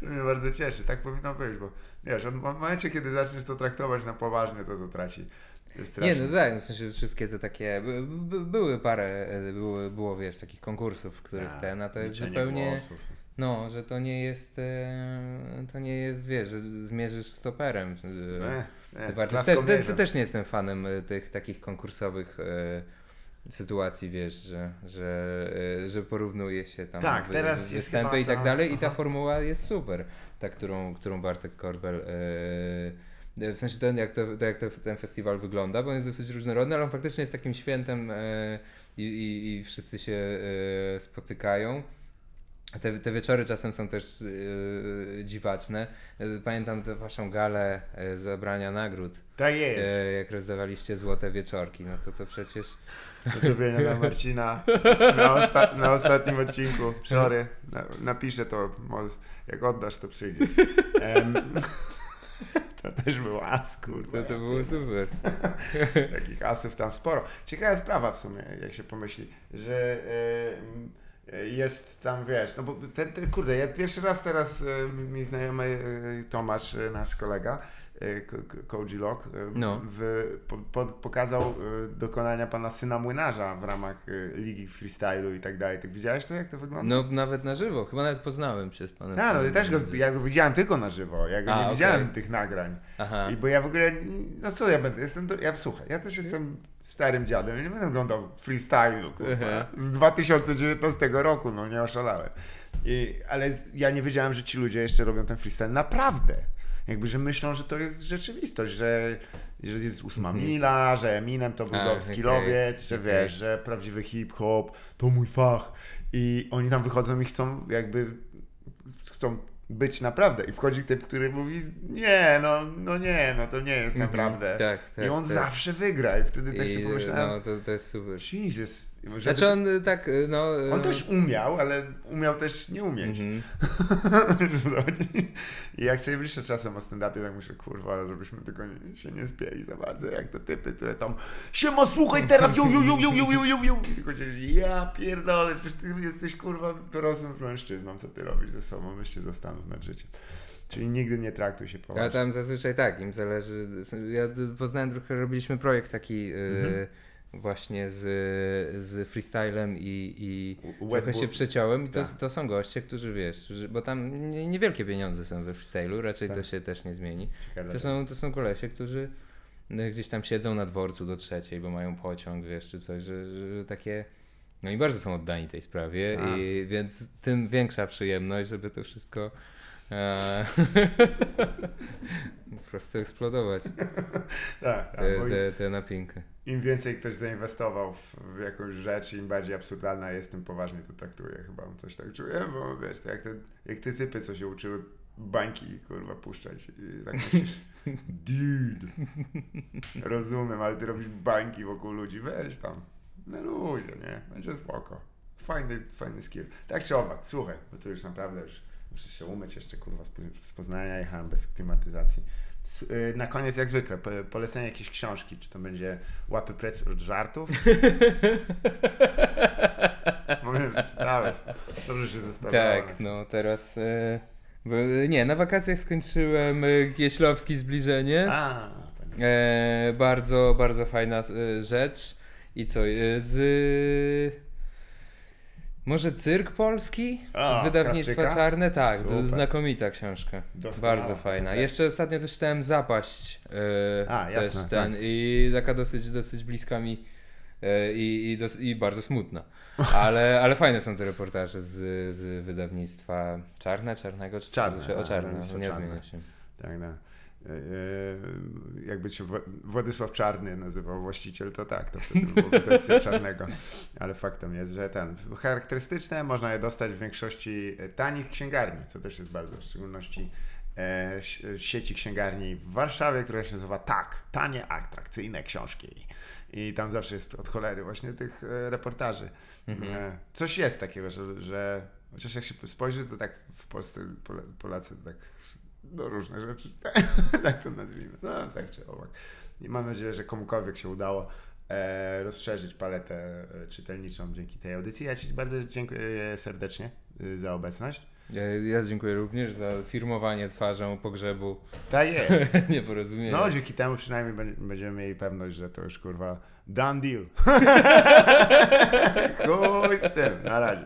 to mnie bardzo cieszy, tak powinno być, bo wiesz, od- w momencie, kiedy zaczniesz to traktować na poważnie, to to traci Nie, strasznie. no tak, w sensie wszystkie te takie, by, by, były parę, e, było, było wiesz, takich konkursów, w których Tak, ten, a to jest zupełnie, głosów. no, że to nie jest, e, to nie jest, wiesz, że zmierzysz stoperem. e, E, e, też, te, te też nie jestem fanem e, tych takich konkursowych e, sytuacji, wiesz, że, że, że porównuje się tam Tak, teraz występy i tak ta- dalej i ta aha. formuła jest super, ta, którą, którą Bartek Korbel w sensie ten, jak, to, to, jak to, ten festiwal wygląda, bo on jest dosyć różnorodny, ale on faktycznie jest takim świętem i, i, wszyscy się spotykają. Te, te wieczory czasem są też e, dziwaczne. E, Pamiętam tę waszą galę e, zabrania nagród, Tak jest. e, jak rozdawaliście złote wieczorki. No to to przecież. [LAUGHS] Pozdrowienia dla Marcina na, osta- na ostatnim odcinku. Sorry, na, napiszę to, jak oddasz to przyjdzie. Em, [LAUGHS] to też był as, kurwa. To, to było super. [LAUGHS] Takich asów tam sporo. Ciekawa sprawa w sumie, jak się pomyśli, że e, jest tam, wiesz, no bo ten, ten kurde, ja pierwszy raz teraz e, mi znajomy e, Tomasz, e, nasz kolega, Ko- Ko- Koji Lock, e, No. w, po, po, pokazał dokonania pana syna młynarza w ramach ligi freestylu i tak dalej. Ty widziałeś to, jak to wygląda? No nawet na żywo, chyba nawet poznałem się z panem. Tak, no ja też go, ja go widziałem tylko na żywo, ja go A, nie okej. widziałem tych nagrań. Aha. I bo ja w ogóle, no co ja będę, jestem, do, ja słuchaj, ja też jestem starym dziadem, nie będę oglądał freestylu, kurwa, z 2019 roku, no nie oszalałem. I, ale ja nie wiedziałem, że ci ludzie jeszcze robią ten freestyle naprawdę. Jakby, że myślą, że to jest rzeczywistość, że, że jest ósma mila, że Eminem to był skillowiec, okej, że okej. wiesz, że prawdziwy hip-hop to mój fach. I oni tam wychodzą i chcą jakby, chcą być naprawdę. I wchodzi typ, który mówi, nie, no, no nie, no to nie jest Mhm, naprawdę. Tak, tak. I on tak. zawsze wygra. I wtedy też I, sobie pomyślałem, No to, to jest super. Jesus. Znaczy on y, tak, y, no... Y, on też umiał, ale umiał też nie umieć. [LAUGHS] Mm -hmm. I jak sobie myślę czasem o stand-upie, tak myślę, kurwa, żebyśmy tylko nie, się nie spieli za bardzo, jak te typy, które tam siema, słuchaj teraz, ju, ju, ju, ju, ju, ju, ju, Tylko się, ja pierdolę, przecież ty jesteś, kurwa, dorosłym mężczyzną, co ty robisz ze sobą, weź się zastanów nad życiem. Czyli nigdy nie traktuj się poważnie. ja tam zazwyczaj tak, im zależy... Ja poznałem trochę, robiliśmy projekt taki... Y mhm właśnie z, z freestylem i, i trochę się przeciąłem i to, Tak. to są goście, którzy wiesz, bo tam nie- niewielkie pieniądze są we freestylu, raczej to Tak. się też nie zmieni. Ciekawe, To są, to są kolesie, którzy y, gdzieś tam siedzą na dworcu do trzeciej, bo mają pociąg, wiesz, czy coś, że, że takie... No i bardzo są oddani tej sprawie, Tak. i więc tym większa przyjemność, żeby to wszystko e, [LAUGHS] po prostu eksplodować, [LAUGHS] Tak, bo te, te napinkę. Im więcej ktoś zainwestował w, w jakąś rzecz, im bardziej absurdalna jest, tym poważnie to traktuje. Chyba coś tak czuję, bo wiesz, to jak te, jak te typy, co się uczyły bańki, kurwa, puszczać. I tak myślisz, [LAUGHS] dude, rozumiem, ale ty robisz bańki wokół ludzi, weź tam, na luzie, nie? Będzie spoko. Fajny, fajny skill. Tak czy owak, słuchaj, bo to już naprawdę już muszę się umyć jeszcze, kurwa, z Poznania jechałem bez klimatyzacji. Y, Na koniec, jak zwykle, po, polecenie jakiejś książki, czy to będzie Łapy precz od żartów? [LAUGHS] Mówię, że czytałeś. Dobrze się zostawiałem. Tak, no teraz. Bo, e, nie, na wakacjach skończyłem Kieślowski Zbliżenie. A, tak. E, bardzo, bardzo fajna rzecz. I co? Z. Może Cyrk Polski? A, z wydawnictwa Krawczyka? Czarne? Tak, to Super. znakomita książka. Doskonała, Bardzo fajna. tak. Jeszcze ostatnio też czytałem Zapaść. E, A, jasne, też ten, tak. I taka dosyć, dosyć bliska mi e, i, i, dos, i bardzo smutna. [LAUGHS] Ale, ale fajne są te reportaże z, z wydawnictwa Czarne, Czarnego? Czy Czarne, Czy, o a, Czarne, nie odmienia się. Tak, no. E, e, Jakby się Wła- Władysław Czarny nazywał właściciel, to tak, to wtedy było wydawnictwo [LAUGHS] czarnego. Ale faktem jest, że ten charakterystyczne można je dostać w większości e, tanich księgarni, co też jest bardzo, w szczególności sieci księgarni w Warszawie, która się nazywa Tak, tanie, atrakcyjne książki. I tam zawsze jest od cholery właśnie tych reportaży. E, Coś jest takiego, że, że chociaż jak się spojrzy, to tak w Polsce Pol- Polacy tak no różne rzeczy [LAUGHS] tak to nazwijmy. No tak czy owak. I mam nadzieję, że komukolwiek się udało e, rozszerzyć paletę e, czytelniczą dzięki tej audycji. Ja Ci bardzo dziękuję serdecznie y, za obecność. Ja, dziękuję również za firmowanie twarzą pogrzebu Tak jest. [LAUGHS] nieporozumienia. No dzięki temu przynajmniej będzie- będziemy mieli pewność, że to już kurwa done deal. [LAUGHS] Chuj z tym, na razie.